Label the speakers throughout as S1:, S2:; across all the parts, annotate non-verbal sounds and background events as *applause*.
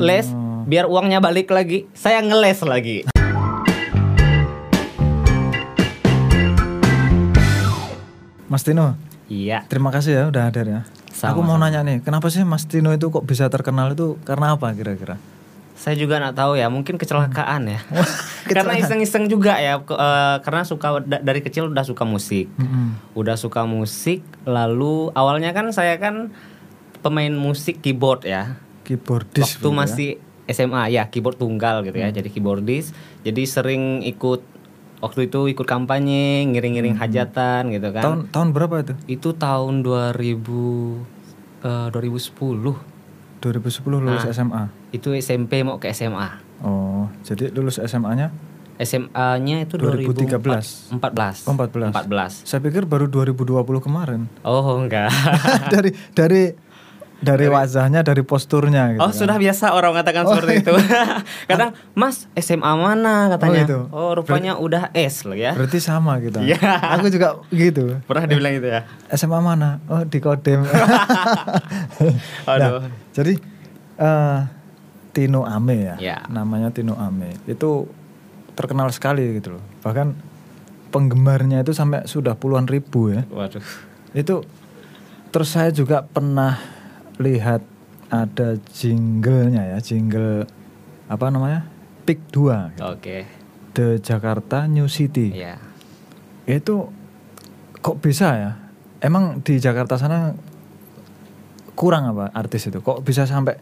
S1: les biar uangnya balik lagi. Saya ngeles lagi.
S2: Mas Tino,
S1: Iya.
S2: terima kasih ya udah hadir ya.
S1: Sama-sama.
S2: Aku mau nanya nih, kenapa sih Mas Tino itu kok bisa terkenal itu karena apa kira-kira?
S1: Saya juga nggak tahu ya, mungkin kecelakaan ya. *laughs* karena iseng-iseng juga ya, eh, karena suka da- dari kecil udah suka musik.
S2: Mm-mm.
S1: Udah suka musik, lalu awalnya kan saya kan pemain musik keyboard ya.
S2: Keyboardist.
S1: Waktu
S2: gitu ya.
S1: masih SMA ya, keyboard tunggal gitu ya. Jadi keyboardist. Jadi sering ikut waktu itu ikut kampanye, ngiring-ngiring hajatan gitu kan.
S2: Tahun tahun berapa itu?
S1: Itu tahun 2000 eh, 2010.
S2: 2010 lulus
S1: Nah.
S2: SMA.
S1: Itu SMP mau ke SMA.
S2: Oh, jadi lulus SMA-nya
S1: SMA-nya itu
S2: 2013.
S1: 2014.
S2: Oh, 14.
S1: 14.
S2: Saya pikir baru 2020 kemarin.
S1: Oh, enggak. *laughs*
S2: dari dari dari wajahnya, dari posturnya gitu.
S1: Oh,
S2: kan.
S1: sudah biasa orang mengatakan seperti itu. *laughs* Kadang, "Mas, SMA mana?" katanya.
S2: gitu.
S1: Oh, rupanya udah S loh ya.
S2: Berarti sama gitu.
S1: Iya.
S2: Aku juga gitu.
S1: Pernah dibilang itu ya.
S2: SMA mana? Oh, di Kodem. *laughs*
S1: Aduh.
S2: Nah, jadi eh Tino Ame ya.
S1: Ya.
S2: Namanya Tino Ame. Itu terkenal sekali gitu loh. Bahkan penggemarnya itu sampai sudah puluhan ribu ya.
S1: Waduh.
S2: Itu terus saya juga pernah lihat ada jinglenya ya, jingle apa namanya? Pick 2 gitu.
S1: Oke.
S2: The Jakarta New City.
S1: Iya.
S2: Itu kok bisa ya? Emang di Jakarta sana kurang apa artis itu? Kok bisa sampai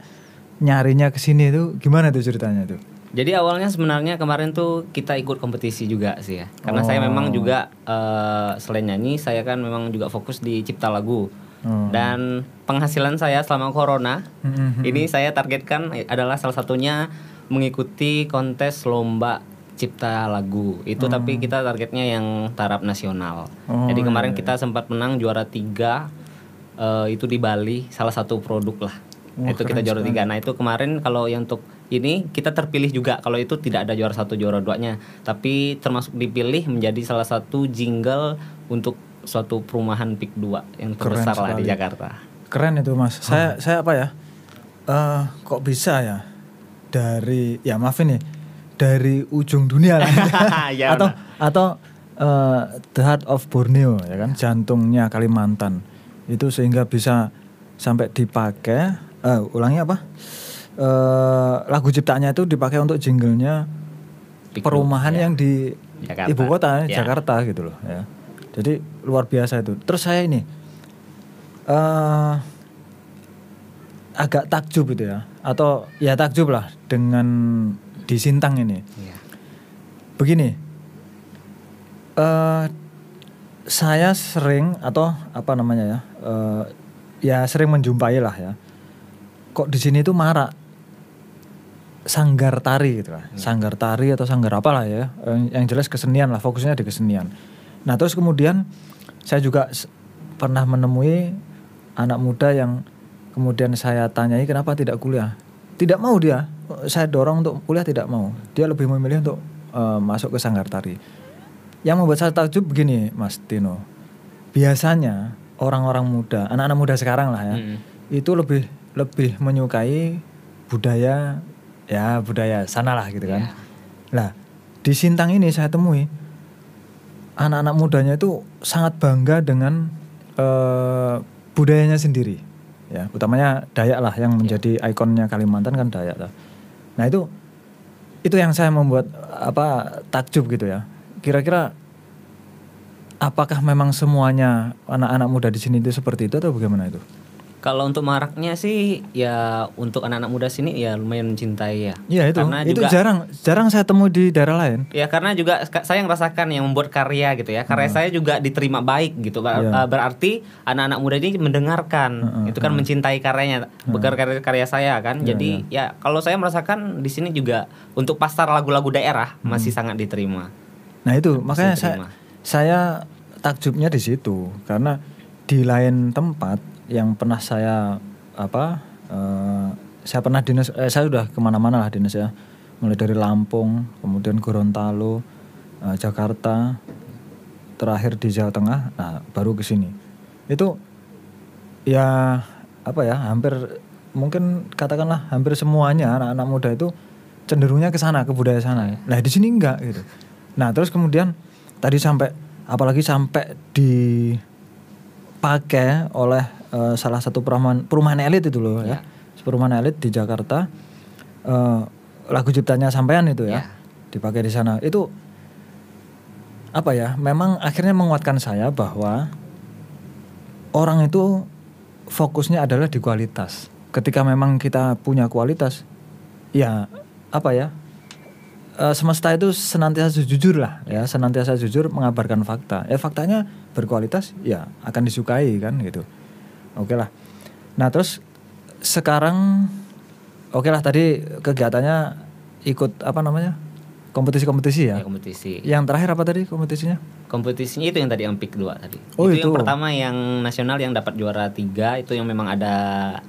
S2: nyarinya ke sini itu gimana tuh ceritanya itu?
S1: Jadi awalnya sebenarnya kemarin tuh kita ikut kompetisi juga sih ya. Karena saya
S2: Oh.
S1: memang juga eh, selain nyanyi, saya kan memang juga fokus di cipta lagu.
S2: Oh.
S1: Dan penghasilan saya selama corona
S2: Mhm.
S1: ini saya targetkan adalah salah satunya mengikuti kontes lomba cipta lagu. Itu tapi kita targetnya yang taraf nasional.
S2: Oh,
S1: Jadi
S2: iya,
S1: kemarin
S2: iya.
S1: kita sempat menang juara tiga eh, itu di Bali, salah satu produk lah.
S2: Wah,
S1: itu kita juara tiga. Nah itu kemarin kalau yang untuk ini kita terpilih juga. Kalau itu tidak ada juara satu juara duanya, tapi termasuk dipilih menjadi salah satu jingle untuk suatu perumahan PIK 2 yang
S2: Keren
S1: terbesar lah di. Jakarta.
S2: Keren itu mas. Saya saya apa ya? Eh kok bisa ya dari ya maaf ini dari ujung dunia lah *laughs*
S1: Ya,
S2: atau atau eh, the heart of Borneo ya kan jantungnya Kalimantan itu sehingga bisa sampai dipakai eh ulangi apa eh lagu ciptaannya itu dipakai untuk jinglenya perumahan
S1: ya.
S2: yang di
S1: Jakarta.
S2: ibu kota
S1: Ya.
S2: Jakarta gitu loh ya jadi luar biasa itu. Terus saya ini eh agak takjub itu ya. Atau ya takjub lah dengan di Sintang ini.
S1: Iya.
S2: begini eh saya sering atau apa namanya ya eh, ya sering menjumpai lah ya. Kok di sini tuh marak? Sanggar tari gitu lah. Sanggar tari atau sanggar apalah ya. Yang, yang jelas kesenian lah fokusnya di kesenian nah terus kemudian saya juga pernah menemui anak muda yang kemudian saya tanyai kenapa tidak kuliah tidak mau dia saya dorong untuk kuliah tidak mau dia lebih memilih untuk eh, masuk ke sanggar tari yang membuat saya takjub begini Mas Tino biasanya orang-orang muda anak-anak muda sekarang lah ya
S1: Mm.
S2: itu lebih lebih menyukai budaya ya budaya sana lah gitu kan.
S1: Ya.
S2: Lah di Sintang ini saya temui anak-anak mudanya itu sangat bangga dengan eh, budayanya sendiri ya utamanya Dayak lah yang menjadi ikonnya Kalimantan kan Dayak lah. Nah itu itu yang saya membuat apa takjub gitu ya. Kira-kira apakah memang semuanya anak-anak muda di sini itu seperti itu atau bagaimana itu?
S1: Kalau untuk maraknya sih ya untuk anak-anak muda sini ya lumayan mencintai ya.
S2: Iya itu,
S1: Karena
S2: itu
S1: juga
S2: jarang jarang saya temui di daerah lain.
S1: Ya karena juga saya ngerasakan yang membuat karya gitu ya. Karya saya juga diterima baik gitu. Ber- uh, Berarti anak-anak muda ini mendengarkan.
S2: Heeh,
S1: itu kan mencintai karyanya, beker karya, karya saya kan.
S2: Iya,
S1: Jadi ya kalau saya merasakan di sini juga untuk pasar lagu-lagu daerah masih sangat diterima.
S2: Nah itu makanya saya
S1: terima.
S2: saya takjubnya di situ karena di lain tempat yang pernah saya apa eh, saya pernah dinas eh, saya sudah ke mana-mana lah dinas ya mulai dari Lampung kemudian Gorontalo eh, Jakarta terakhir di Jawa Tengah nah baru ke sini itu ya apa ya hampir mungkin katakanlah hampir semuanya anak-anak muda itu cenderungnya ke sana ke budaya sana. Nah di sini enggak gitu. Nah terus kemudian tadi sampai apalagi sampai dipakai oleh eh, salah satu perumahan perumahan elit itu loh ya, perumahan elit di Jakarta eh, lagu ciptanya sampean itu ya,
S1: Ya.
S2: dipakai di sana itu apa ya? Memang akhirnya menguatkan saya bahwa orang itu fokusnya adalah di kualitas. Ketika memang kita punya kualitas, ya apa ya? eh, semesta itu senantiasa jujur lah ya, senantiasa jujur mengabarkan fakta. Ya faktanya berkualitas, ya akan disukai kan gitu. Oke lah. Nah terus sekarang, oke lah tadi kegiatannya ikut apa namanya kompetisi-kompetisi ya.
S1: Ya, kompetisi.
S2: Yang terakhir apa tadi kompetisinya?
S1: Kompetisinya itu yang tadi yang pick 2 tadi.
S2: Oh,
S1: itu,
S2: itu.
S1: yang pertama yang nasional yang dapat juara tiga itu yang memang ada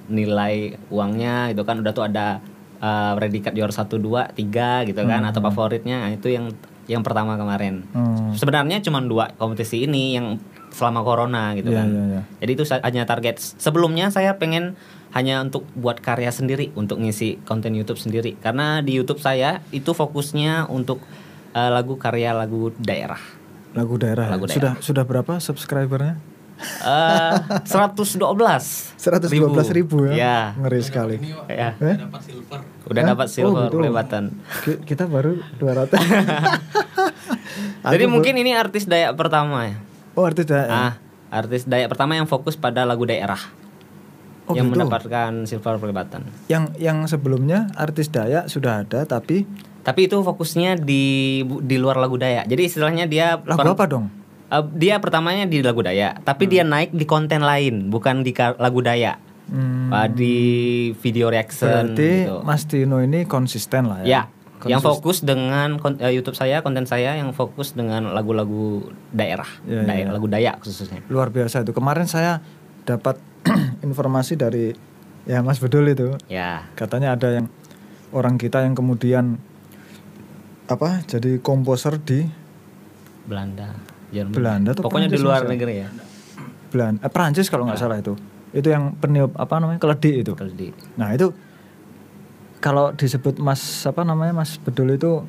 S1: nilai uangnya itu kan udah tuh ada uh, predikat juara satu dua tiga gitu kan atau favoritnya Nah, itu yang yang pertama kemarin.
S2: Hmm.
S1: Sebenarnya cuma dua kompetisi ini yang selama corona gitu
S2: Iya,
S1: kan.
S2: iya, iya.
S1: Jadi itu hanya target. Sebelumnya saya pengen hanya untuk buat karya sendiri untuk ngisi konten YouTube sendiri karena di YouTube saya itu fokusnya untuk uh, lagu karya lagu daerah.
S2: Lagu daerah. ya?
S1: Lagu
S2: Sudah sudah berapa subscribernya?
S1: Eh 112
S2: 112 ribu, ya.
S1: Ya.
S2: Ngeri sekali.
S1: Ya.
S2: Eh?
S1: Udah
S2: Hah?
S1: dapat
S2: Oh,
S1: silver
S2: gitu. Ki- Kita baru 200. *laughs* *laughs*
S1: Jadi
S2: Aku
S1: mungkin ini artis Dayak pertama ya.
S2: Oh, artis daerah.
S1: Ah, artis Dayak pertama yang fokus pada lagu daerah.
S2: Oh,
S1: yang
S2: gitu.
S1: mendapatkan silver perdebatan.
S2: Yang yang sebelumnya artis Dayak sudah ada tapi
S1: Tapi itu fokusnya di di luar lagu Dayak. Jadi istilahnya dia
S2: lagu
S1: per-
S2: apa dong?
S1: eh, dia pertamanya di lagu Dayak, tapi dia naik di konten lain, bukan di lagu Dayak.
S2: Hmm,
S1: Ah, di video reaction
S2: berarti
S1: gitu.
S2: Mas Tino ini konsisten lah ya.
S1: Ya, yang fokus dengan eh, YouTube saya, konten saya yang fokus dengan lagu-lagu daerah,
S2: Ya,
S1: daerah
S2: ya.
S1: lagu Dayak khususnya.
S2: luar biasa itu. Kemarin saya dapat *clears throat* informasi dari ya Mas Bedul itu.
S1: Ya,
S2: Katanya ada yang orang kita yang kemudian apa? Jadi komposer di
S1: Belanda, Jerman.
S2: Belanda atau
S1: Pokoknya di
S2: Prancis
S1: luar
S2: misalnya?
S1: negeri ya.
S2: Belanda, eh, Prancis kalau nggak salah itu. Itu yang peniup apa namanya? keledi itu.
S1: Kalau di
S2: Nah, itu kalau disebut Mas apa namanya? Mas Bedul itu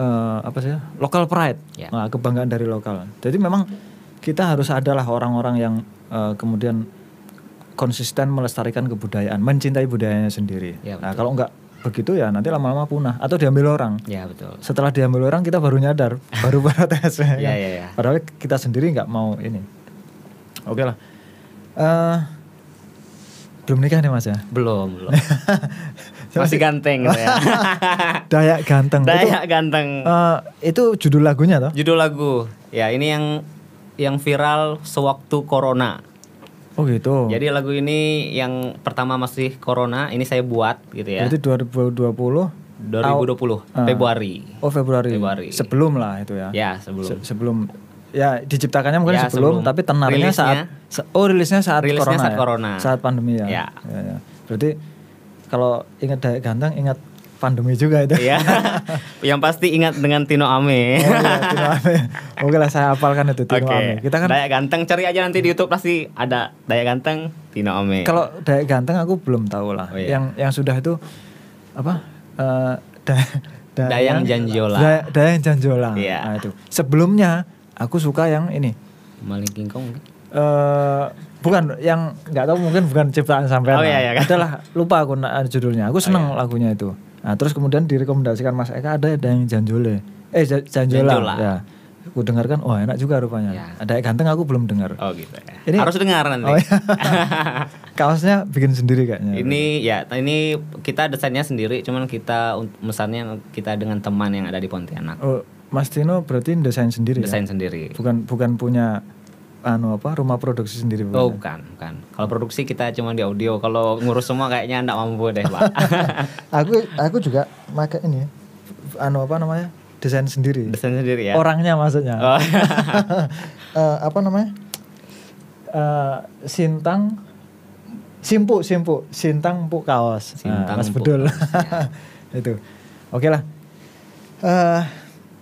S2: eh, apa sih? ya? Local pride.
S1: Ya.
S2: Nah, kebanggaan dari lokal. Jadi memang kita harus adalah orang-orang yang eh, kemudian konsisten melestarikan kebudayaan, mencintai budayanya sendiri.
S1: Ya,
S2: nah, kalau nggak begitu ya nanti lama-lama punah atau diambil orang.
S1: Ya, betul.
S2: Setelah diambil orang kita baru nyadar, *laughs* baru protes. ya kan?
S1: Ya, ya, ya.
S2: Padahal kita sendiri nggak mau ini. Oke lah. Eh, belum nikah nih mas ya?
S1: Belum, belum. *laughs* Masih ganteng gitu ya. *laughs*
S2: Dayak ganteng. Itu,
S1: Dayak ganteng.
S2: eh, itu judul lagunya toh?
S1: Judul lagu. Ya, ini yang yang viral sewaktu corona.
S2: Oh gitu.
S1: Jadi lagu ini yang pertama masih corona, ini saya buat gitu ya.
S2: Berarti 2020
S1: 2020
S2: Ah.
S1: Februari.
S2: Oh Februari.
S1: Februari.
S2: Sebelum lah itu ya.
S1: Ya, sebelum.
S2: Se- sebelum ya diciptakannya mungkin
S1: Ya,
S2: sebelum,
S1: sebelum.
S2: tapi tenarnya
S1: Rilisnya-
S2: saat oh rilisnya saat
S1: Rilisnya
S2: corona
S1: saat
S2: ya?
S1: corona.
S2: saat pandemi ya.
S1: Ya.
S2: Ya, ya. Berarti kalau ingat Dayak Ganteng ingat pandemi juga itu.
S1: Iya. *laughs* yang pasti ingat dengan Tino Ame.
S2: Oh, iya, Tino Ame. Oke lah saya hafalkan itu Tino
S1: Oke.
S2: Ame. Kita kan
S1: Dayak Ganteng cari aja nanti di YouTube pasti ada Dayak Ganteng Tino Ame.
S2: kalau Dayak Ganteng aku belum tahu lah.
S1: Oh, iya.
S2: Yang yang sudah itu apa? Eh da-
S1: Dayang Janjola.
S2: Da- Dayang Janjola.
S1: Iya.
S2: Nah, itu. Sebelumnya aku suka yang ini.
S1: Maling King Kong.
S2: eh bukan yang nggak tahu mungkin bukan ciptaan sampean.
S1: Oh, iya, iya, kan?
S2: Adalah lupa aku na- judulnya. Aku seneng lagunya itu. Nah, terus kemudian direkomendasikan Mas Eka ada yang Janjole. Eh Ja- Janjola.
S1: Janjola.
S2: Ya. Aku dengarkan, oh enak juga rupanya.
S1: Ya.
S2: Ada yang ganteng aku belum dengar.
S1: Oh gitu ya.
S2: Ini-
S1: Harus dengar nanti.
S2: Oh, iya. *laughs* Kaosnya bikin sendiri kayaknya.
S1: ini ya ini kita desainnya sendiri cuman kita mesannya kita dengan teman yang ada di Pontianak.
S2: Oh, Mas Tino berarti desain sendiri
S1: Desain
S2: ya?
S1: sendiri.
S2: Bukan bukan punya anu apa rumah produksi sendiri bukan
S1: Oh
S2: ya?
S1: bukan, bukan. Kalau produksi kita cuma di audio. Kalau ngurus semua kayaknya enggak mampu deh, Pak. *laughs*
S2: aku aku juga pakai ini anu apa namanya desain sendiri
S1: Desain sendiri ya.
S2: orangnya maksudnya
S1: Oh. *laughs*
S2: Eh, apa namanya Eh, sintang simpu simpu sintang empuk kaos
S1: Sintang
S2: Nah, mas bedul
S1: kaos, *laughs*
S2: itu oke lah Eh,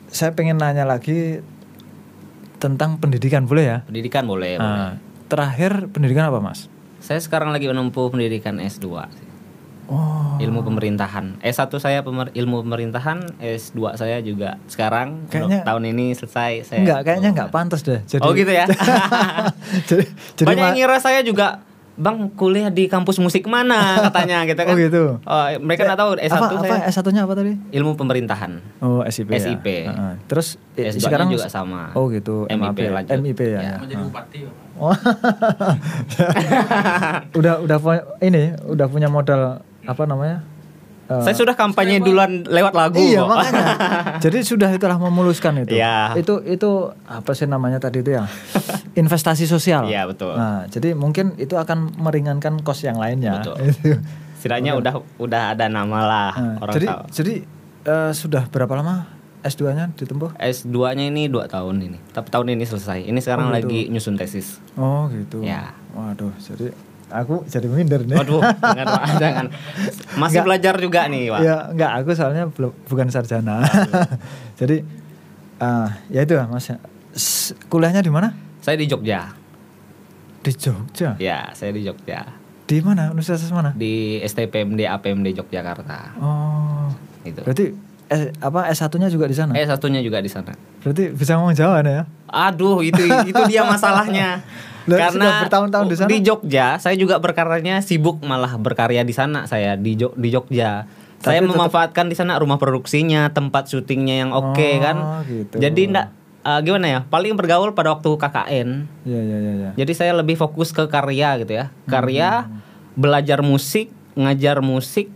S2: saya pengen nanya lagi tentang pendidikan boleh ya
S1: Pendidikan boleh, boleh.
S2: Nah, terakhir pendidikan apa mas
S1: Saya sekarang lagi menempuh pendidikan S2 sih.
S2: Oh.
S1: ilmu pemerintahan. S1 saya pemer- ilmu pemerintahan, S2 saya juga sekarang
S2: Kayaknya-
S1: tahun ini selesai saya.
S2: Enggak, kayaknya enggak pantas deh. Jadi,
S1: Oh gitu ya. *laughs*
S2: jadi, jadi
S1: Banyak yang ngira saya juga Bang kuliah di kampus musik mana *laughs* katanya gitu kan.
S2: Oh gitu.
S1: Oh, mereka nggak tahu S1
S2: apa,
S1: saya
S2: apa S1-nya apa tadi?
S1: ilmu pemerintahan.
S2: Oh, SIP. ya?
S1: SIP.
S2: Heeh. Terus i-
S1: S2 -nya
S2: sekarang
S1: juga sama.
S2: Oh gitu,
S1: MIP
S2: MAP,
S1: lanjut.
S2: MIP ya.
S1: Ya.
S2: ya.
S3: Menjadi bupati ya.
S2: Oh. *laughs* udah udah ini udah punya modal apa namanya? Eh,
S1: Saya sudah kampanye duluan lewat lagu.
S2: Iya
S1: kok.
S2: makanya. *laughs* Jadi sudah itulah memuluskan itu.
S1: Iya.
S2: Itu itu apa sih namanya tadi itu ya? Investasi sosial.
S1: Iya, betul.
S2: Nah, jadi mungkin itu akan meringankan kos yang lainnya.
S1: Betul. *laughs*
S2: Itu.
S1: Setidaknya udah udah ada nama lah
S2: Nah,
S1: orang
S2: jadi
S1: tahu.
S2: jadi eh, sudah berapa lama S2-nya ditempuh?
S1: S2-nya ini dua tahun ini. Tapi tahun ini selesai. Ini sekarang
S2: Oh, gitu.
S1: lagi nyusun tesis.
S2: Oh gitu.
S1: Ya.
S2: Waduh, jadi aku jadi minder nih.
S1: Waduh, jangan Pak, *laughs* jangan. Masih
S2: Nggak.
S1: belajar juga nih, Pak.
S2: Ya enggak, aku soalnya belum bukan sarjana. *laughs* jadi ah ya itu Mas. Kuliahnya di mana?
S1: Saya di Jogja.
S2: Di Jogja.
S1: Ya, saya di Jogja.
S2: Di mana? Universitas mana?
S1: Di STPMD APMD Yogyakarta.
S2: Oh.
S1: Itu.
S2: Berarti S, apa S1-nya juga di sana?
S1: Eh satunya juga di sana.
S2: Berarti bisa ngomong Jawa ya?
S1: Aduh, itu itu dia masalahnya. *laughs*
S2: Lah, sudah bertahun-tahun di sana?
S1: Jogja, saya juga berkaryanya sibuk malah berkarya di sana saya di Jog- di Jogja. saya
S2: Tapi tetap-
S1: memanfaatkan di sana rumah produksinya, tempat syutingnya yang oke
S2: Oh,
S1: kan.
S2: gitu.
S1: Jadi ndak eh, gimana ya? Paling bergaul pada waktu KKN.
S2: Iya iya iya iya.
S1: Jadi saya lebih fokus ke karya gitu ya. Karya, belajar musik, ngajar musik,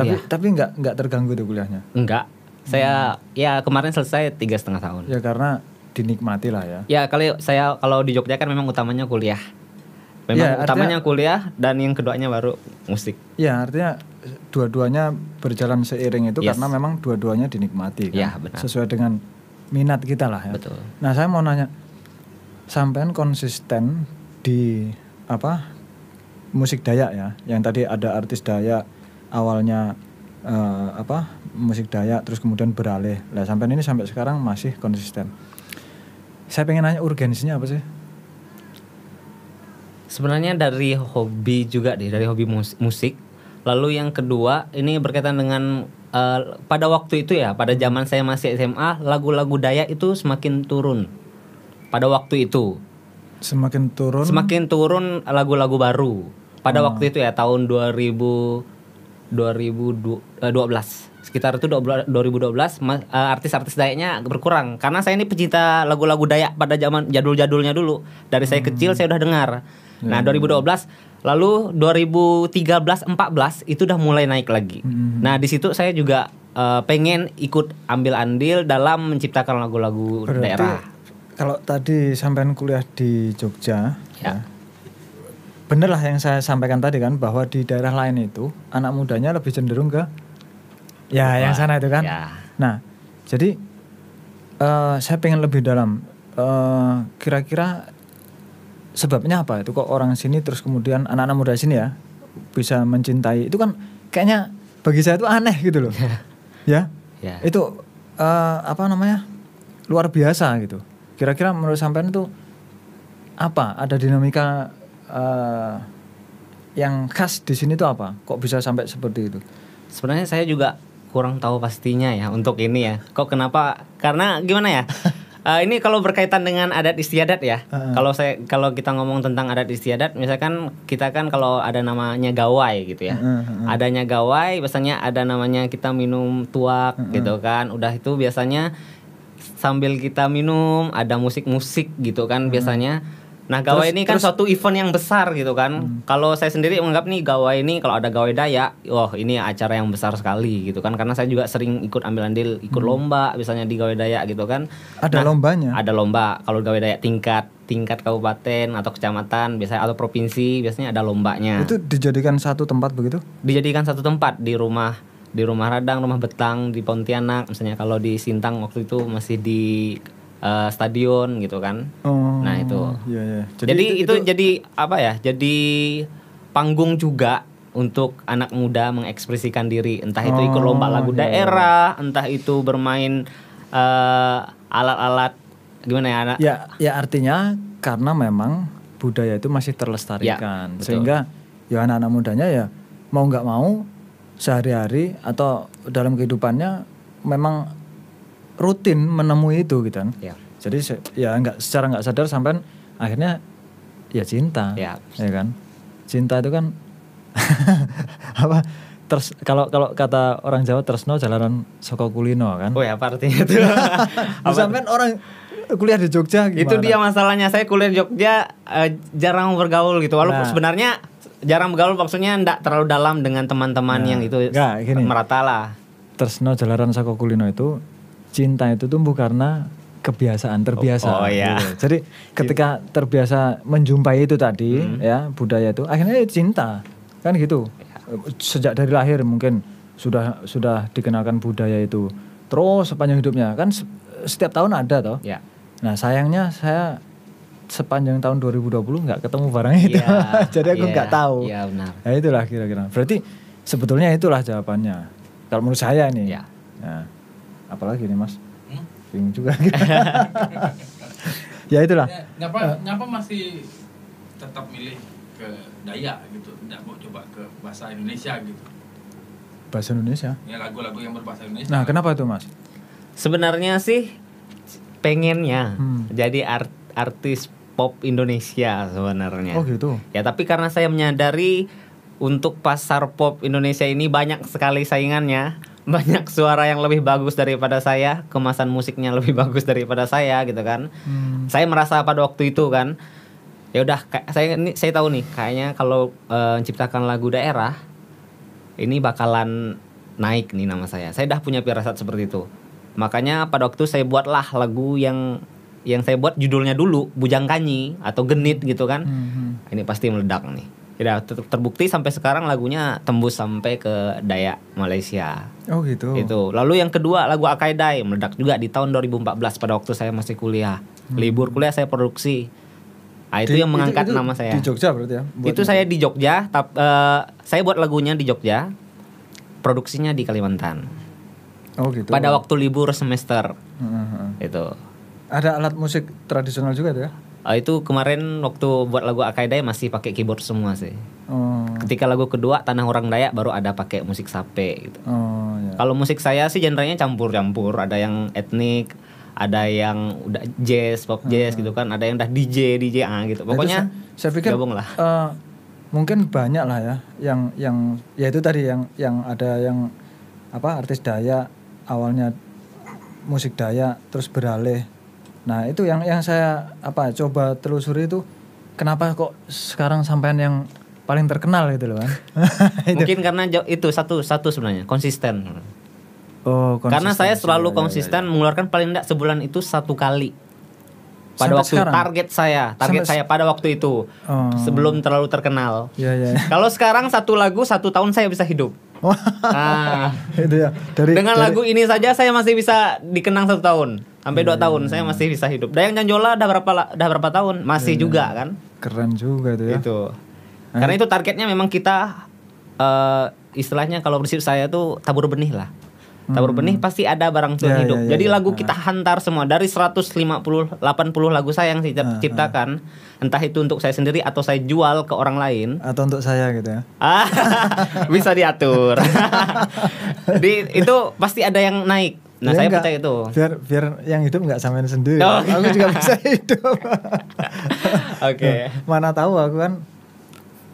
S1: kuliah.
S2: tapi enggak enggak terganggu tuh kuliahnya.
S1: Enggak. Saya ya kemarin selesai tiga setengah tahun.
S2: Ya karena dinikmati lah ya.
S1: Ya kalau saya kalau di Jogja kan memang utamanya kuliah. Memang
S2: Ya, artinya-
S1: utamanya kuliah dan yang keduanya baru musik.
S2: Ya artinya dua-duanya berjalan seiring itu
S1: Yes.
S2: karena memang dua-duanya dinikmati kan.
S1: Ya, benar.
S2: Sesuai dengan minat kita lah ya.
S1: Betul.
S2: Nah saya mau nanya, sampean konsisten di apa musik Dayak ya? Yang tadi ada artis Dayak awalnya eh, apa musik Dayak terus kemudian beralih. Lah sampean ini sampai sekarang masih konsisten. Saya pengen nanya urgensinya apa sih?
S1: Sebenarnya dari hobi juga deh, dari hobi mus- musik. Lalu yang kedua ini berkaitan dengan eh, pada waktu itu ya, pada zaman saya masih SMA, lagu-lagu Dayak itu semakin turun. Pada waktu itu,
S2: Semakin turun.
S1: semakin turun lagu-lagu baru. Pada waktu itu ya tahun 2000 2012 sekitar itu 12 2012 ma- eh, artis-artis Dayaknya berkurang. Karena saya ini pecinta lagu-lagu Dayak pada zaman jadul-jadulnya dulu. Dari saya kecil saya udah dengar. Nah 2012 lalu 2013 14 itu udah mulai naik lagi.
S2: Hmm.
S1: nah di situ saya juga eh, pengen ikut ambil andil dalam menciptakan lagu-lagu daerah.
S2: kalau tadi sampean kuliah di Jogja,
S1: Ya.
S2: Bener lah yang saya sampaikan tadi kan bahwa di daerah lain itu anak mudanya lebih cenderung ke ya yang sana itu kan.
S1: Ya.
S2: Nah, jadi eh, saya pengen lebih dalam. Eh, Kira-kira sebabnya apa itu kok orang sini terus kemudian anak-anak muda sini ya bisa mencintai itu kan kayaknya bagi saya itu aneh gitu loh. *laughs* ya.
S1: Ya.
S2: Itu eh, apa namanya? luar biasa gitu. Kira-kira menurut sampean itu apa? Ada dinamika eh, yang khas di sini tuh apa? Kok bisa sampai seperti itu?
S1: Sebenarnya saya juga kurang tahu pastinya ya untuk ini ya. Kok kenapa? Karena gimana ya? *laughs* Eh, ini kalau berkaitan dengan adat istiadat ya.
S2: Heeh.
S1: Kalau saya kalau kita ngomong tentang adat istiadat, misalkan kita kan kalau ada namanya gawai gitu ya.
S2: Heeh.
S1: Adanya gawai, biasanya ada namanya kita minum tuak gitu kan. Udah itu biasanya sambil kita minum ada musik-musik gitu kan biasanya. Nah, gawai
S2: Terus-
S1: ini kan
S2: terus-
S1: suatu event yang besar gitu kan. Kalau saya sendiri menganggap nih gawai ini kalau ada gawai Dayak, wah ini acara yang besar sekali gitu kan. Karena saya juga sering ikut ambil andil, ikut lomba misalnya di gawai Dayak gitu kan.
S2: Ada lombanya?
S1: Ada lomba. Kalau gawai Dayak tingkat tingkat kabupaten atau kecamatan biasanya atau provinsi biasanya ada lombanya.
S2: Itu dijadikan satu tempat begitu?
S1: Dijadikan satu tempat di rumah di rumah Radang, rumah Betang, di Pontianak misalnya kalau di Sintang waktu itu masih di eh, stadion gitu kan.
S2: Oh.
S1: Nah, itu.
S2: Iya, iya.
S1: Jadi, itu, jadi apa ya? Jadi panggung juga untuk anak muda mengekspresikan diri. Entah itu ikut lomba
S2: Oh,
S1: lagu
S2: iya, iya.
S1: daerah, entah itu bermain eh, alat-alat gimana ya anak?
S2: ya ya artinya karena memang budaya itu masih terlestarikan
S1: Ya, betul.
S2: sehingga ya anak-anak mudanya ya mau nggak mau sehari-hari atau dalam kehidupannya memang rutin menemui itu gitu kan.
S1: Ya.
S2: Jadi ya nggak secara nggak sadar sampai akhirnya ya cinta,
S1: Ya.
S2: kan. Cinta itu kan *laughs* apa? Terus kalau kalau kata orang Jawa tersno jalanan soko kulino kan.
S1: Oh ya apa artinya itu? *laughs*
S2: Apa? Sampai orang kuliah di Jogja gimana?
S1: itu dia masalahnya. Saya kuliah di Jogja eh, jarang bergaul gitu. Walaupun
S2: Nah.
S1: sebenarnya jarang bergaul maksudnya enggak terlalu dalam dengan teman-teman
S2: Nah,
S1: yang itu
S2: enggak, gini.
S1: merata lah.
S2: Tersno jalanan soko kulino itu cinta itu tumbuh karena kebiasaan terbiasa.
S1: Oh, oh, iya.
S2: gitu. Jadi ketika terbiasa menjumpai itu tadi
S1: Hmm.
S2: ya budaya itu akhirnya ya cinta kan gitu.
S1: Ya.
S2: Sejak dari lahir mungkin sudah sudah dikenalkan budaya itu terus sepanjang hidupnya kan se- setiap tahun ada toh.
S1: Ya.
S2: Nah sayangnya saya sepanjang tahun 2020 nggak ketemu barang itu.
S1: Iya, *laughs*
S2: Jadi aku nggak tahu.
S1: Iya benar.
S2: Nah itulah kira-kira. Berarti sebetulnya itulah jawabannya. Kalau menurut saya nih.
S1: Ya.
S2: Nah, apalagi nih mas?
S3: Hmm?
S2: Bingung juga. *laughs* ya itulah.
S3: Ya, ngapa ngapa masih tetap milih ke Dayak gitu tidak mau coba ke bahasa Indonesia gitu
S2: Bahasa Indonesia.
S3: ya lagu-lagu yang berbahasa Indonesia
S2: Nah kenapa itu mas?
S1: Sebenarnya sih pengennya
S2: Hmm.
S1: jadi art- artis pop Indonesia sebenarnya.
S2: Oh gitu.
S1: Ya tapi karena saya menyadari untuk pasar pop Indonesia ini banyak sekali saingannya, banyak suara yang lebih bagus daripada saya, kemasan musiknya lebih *laughs* bagus daripada saya gitu kan.
S2: Hmm.
S1: Saya merasa pada waktu itu kan, ya udah saya ini saya tahu nih, kayaknya kalau eh, menciptakan lagu daerah ini bakalan naik nih nama saya. Saya dah punya firasat seperti itu. Makanya pada waktu saya buatlah lagu yang yang saya buat judulnya dulu Bujang Kanyi atau Genit gitu kan
S2: Hmm.
S1: ini pasti meledak nih. Ya ter- terbukti sampai sekarang lagunya tembus sampai ke Dayak Malaysia.
S2: Oh gitu.
S1: Itu. Lalu yang kedua lagu Akaidai meledak juga di tahun 2014 pada waktu saya masih kuliah. Libur kuliah saya produksi. Ah, itu
S2: Di-
S1: yang mengangkat
S2: itu
S1: nama saya.
S2: Di Jogja berarti ya? buat
S1: itu saya di Jogja, tap, eh, saya buat lagunya di Jogja. Produksinya di Kalimantan.
S2: Oh gitu.
S1: Pada waktu libur semester
S2: Hmm, hmm.
S1: itu.
S2: Ada alat musik tradisional juga tuh ya?
S1: Ah, itu kemarin waktu buat lagu Akaidai masih pakai keyboard semua sih.
S2: Oh.
S1: Ketika lagu kedua Tanah Orang Dayak baru ada pakai musik sape gitu.
S2: Oh ya.
S1: Kalau musik saya sih genrenya campur-campur, ada yang etnik, ada yang udah jazz, pop jazz gitu kan, ada yang udah DJ, DJ ah gitu.
S2: Nah,
S1: Pokoknya
S2: saya, saya pikir
S1: gabung lah.
S2: eh, mungkin banyak lah ya yang yang ya itu tadi yang yang ada yang apa artis Dayak awalnya musik Dayak terus beralih. Nah, itu yang yang saya apa coba telusuri itu kenapa kok sekarang sampean yang paling terkenal gitu loh kan. *laughs* Itu.
S1: Mungkin karena itu satu satu sebenarnya konsisten.
S2: Oh,
S1: Karena saya selalu
S2: Ya, ya, ya,
S1: konsisten mengeluarkan paling tidak sebulan itu satu kali. Pada
S2: Sampai
S1: waktu
S2: sekarang?
S1: target saya, target
S2: Sampai-
S1: saya pada waktu itu
S2: Oh.
S1: sebelum terlalu terkenal.
S2: Ya ya. ya.
S1: Kalau sekarang satu lagu satu tahun saya bisa hidup. Ah. *laughs*
S2: itu ya. Dari
S1: Dengan
S2: dari-
S1: lagu ini saja saya masih bisa dikenang satu tahun sampai
S2: Iya,
S1: dua tahun saya masih bisa hidup. Dayang Janjola udah berapa udah berapa tahun masih
S2: Iya,
S1: juga kan?
S2: keren juga itu ya.
S1: Itu. Karena itu targetnya memang kita eh, istilahnya kalau prinsip saya tuh tabur benih lah. Tabur benih pasti ada barang Tuhan
S2: Hmm. Ya,
S1: hidup.
S2: ya, ya,
S1: Jadi
S2: ya.
S1: lagu kita hantar semua dari 150 80 lagu saya yang saya
S2: Ah,
S1: ciptakan, entah itu untuk saya sendiri atau saya jual ke orang lain.
S2: Atau untuk saya gitu ya.
S1: Ah, *laughs* bisa diatur. *laughs* Di itu pasti ada yang naik. Nah,
S2: Ya
S1: saya
S2: enggak.
S1: percaya itu.
S2: Biar biar yang hidup nggak samain sendiri.
S1: Oh.
S2: Aku juga bisa *laughs* hidup.
S1: Oke.
S2: Mana tahu aku kan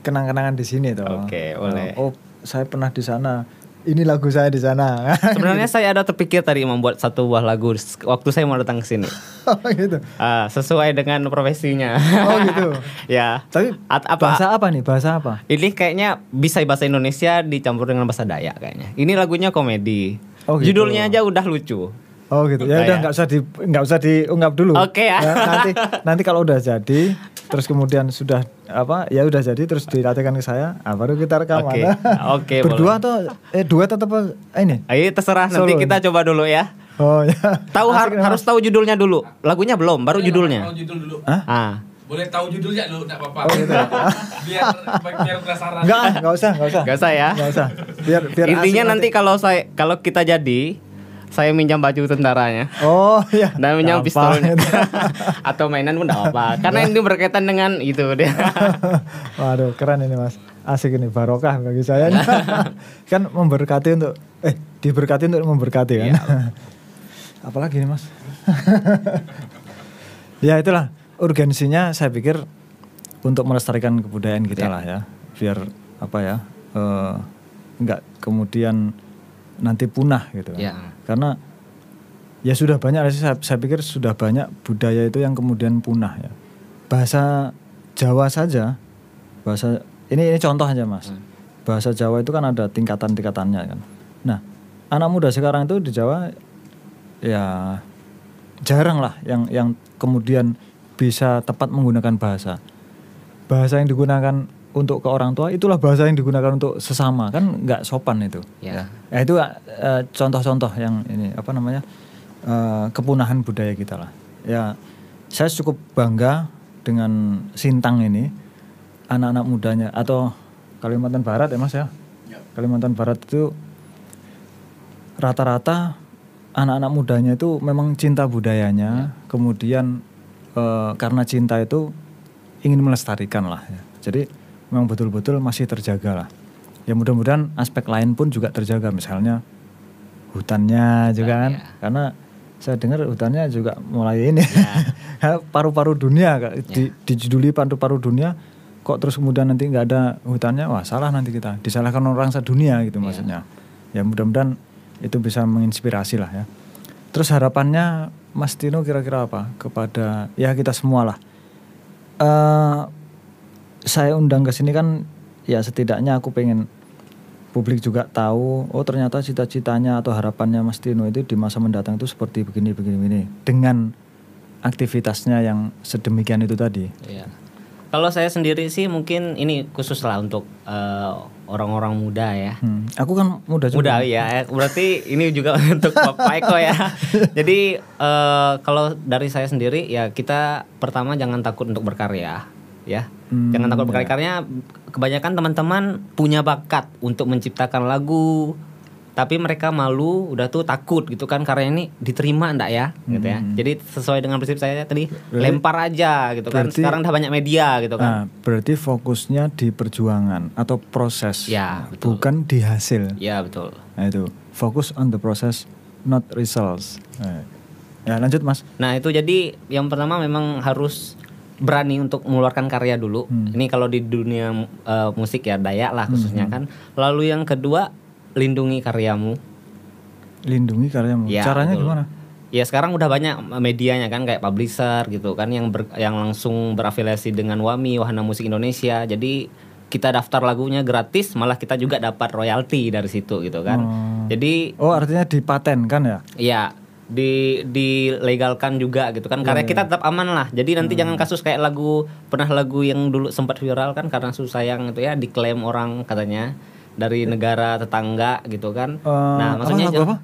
S2: kenang-kenangan di sini toh.
S1: Oke, boleh.
S2: Oh, saya pernah di sana. Ini lagu saya di sana. *laughs*
S1: Sebenarnya saya ada terpikir tadi membuat satu buah lagu waktu saya mau datang ke sini. *laughs*
S2: oh gitu.
S1: Ah, sesuai dengan profesinya.
S2: Oh gitu. *laughs*
S1: ya.
S2: Tapi
S1: At- apa?
S2: bahasa apa nih? Bahasa apa?
S1: Ini kayaknya bisa bahasa Indonesia dicampur dengan bahasa Dayak kayaknya. Ini lagunya komedi.
S2: Oh, gitu.
S1: Judulnya aja udah lucu.
S2: Oh gitu. Ya udah nggak usah di nggak usah diungkap dulu.
S1: Oke, ya.
S2: nanti nanti kalau udah jadi terus kemudian sudah apa ya udah jadi terus dilatihkan ke saya ah, baru kita rekaman
S1: Oke. Oke, *laughs*
S2: berdua atau eh duet atau apa ini
S1: Ayo terserah nanti
S2: Solo.
S1: kita coba dulu ya.
S2: oh ya
S1: Tahu har- harus tahu judulnya dulu. Lagunya belum, baru
S3: Boleh
S1: judulnya.
S3: Tahu judul dulu.
S2: Hah?
S1: Ah.
S3: Boleh tahu judulnya dulu, enggak apa-apa.
S2: Oh, gitu. *laughs*
S3: biar biar penasaran.
S2: Enggak, enggak usah, enggak usah.
S1: Gak usah ya.
S2: Enggak usah. Biar biar
S1: Intinya nanti kalau saya kalau kita jadi saya minjam baju tentaranya
S2: Oh, iya.
S1: dan minjam pistolnya *laughs* atau mainan pun enggak apa karena ini berkaitan dengan itu dia *laughs*
S2: Waduh, keren ini, Mas. asik ini barokah bagi saya. *laughs* kan memberkati untuk eh diberkati untuk memberkati kan.
S1: Iya.
S2: Apalagi nih Mas? ya itulah urgensinya saya pikir untuk melestarikan kebudayaan kita
S1: Ya.
S2: lah ya. Biar apa ya? eh, nggak kemudian nanti punah gitu kan.
S1: Ya.
S2: Karena ya sudah banyak sih saya, saya pikir sudah banyak budaya itu yang kemudian punah ya. Bahasa Jawa saja bahasa ini ini contoh aja Mas.
S1: Hmm.
S2: Bahasa Jawa itu kan ada tingkatan-tingkatannya kan. Nah, anak muda sekarang itu di Jawa ya jarang lah yang yang kemudian bisa tepat menggunakan bahasa. Bahasa yang digunakan untuk ke orang tua itulah bahasa yang digunakan untuk sesama kan nggak sopan itu.
S1: Ya.
S2: Ya itu eh, contoh-contoh yang ini apa namanya eh, kepunahan budaya kita lah. Ya saya cukup bangga dengan Sintang ini anak-anak mudanya atau Kalimantan Barat ya mas ya.
S3: Ya.
S2: Kalimantan Barat itu rata-rata anak-anak mudanya itu memang cinta budayanya, kemudian eh, karena cinta itu ingin melestarikan lah. Ya. Jadi memang betul-betul masih terjaga lah. Ya mudah-mudahan aspek lain pun juga terjaga, misalnya hutannya juga kan,
S1: ya.
S2: karena saya dengar hutannya juga mulai ini *laughs* paru-paru dunia Kak. di, dijuduli paru-paru dunia kok terus kemudian nanti nggak ada hutannya? Wah salah nanti kita. Disalahkan orang sedunia gitu maksudnya. Ya mudah-mudahan itu bisa menginspirasi lah ya. Terus harapannya Mas Tino kira-kira apa? Kepada ya kita semua lah. Eh saya undang ke sini kan ya setidaknya aku pengen publik juga tahu oh ternyata cita-citanya atau harapannya Mas Tino itu di masa mendatang itu seperti begini begini begini dengan aktivitasnya yang sedemikian itu tadi.
S1: Iya. Kalau saya sendiri sih mungkin ini khusus lah untuk eh, orang-orang muda ya.
S2: Hmm, Aku kan muda juga.
S1: Muda ya, berarti ini juga *laughs* untuk Bapak Eko ya. *laughs* Jadi eh, kalau dari saya sendiri ya kita pertama jangan takut untuk berkarya ya.
S2: Hmm,
S1: jangan takut berkarya karena kebanyakan teman-teman punya bakat untuk menciptakan lagu tapi mereka malu udah tuh takut gitu kan karya ini diterima enggak ya gitu ya.
S2: Hmm.
S1: Jadi sesuai dengan prinsip saya tadi lempar aja gitu kan.
S2: berarti-
S1: Sekarang udah banyak media gitu kan.
S2: Nah, berarti fokusnya di perjuangan atau proses,
S1: Ya, betul.
S2: bukan di hasil.
S1: Ya betul.
S2: Nah itu fokus on the process, not results. Nah, ya lanjut mas.
S1: Nah itu jadi yang pertama memang harus berani untuk mengeluarkan karya dulu.
S2: Hmm.
S1: Ini kalau di dunia eh, musik ya Dayak lah khususnya kan. Lalu yang kedua lindungi karyamu.
S2: Lindungi karyamu.
S1: Ya,
S2: Caranya
S1: betul.
S2: gimana?
S1: Ya sekarang udah banyak medianya kan kayak publisher gitu kan yang ber- yang langsung berafiliasi dengan WAMI Wahana Musik Indonesia. Jadi kita daftar lagunya gratis malah kita juga dapat royalti dari situ gitu kan.
S2: Oh.
S1: Jadi
S2: Oh artinya dipatenkan ya?
S1: Ya, di dilegalkan juga gitu kan. Karya kita tetap aman lah. Jadi nanti jangan kasus kayak lagu pernah lagu yang dulu sempat viral kan karena susah sayang itu ya diklaim orang katanya dari negara tetangga gitu kan.
S2: Eh,
S1: nah,
S2: apa,
S1: maksudnya
S2: lagu
S1: jangan-
S2: apa?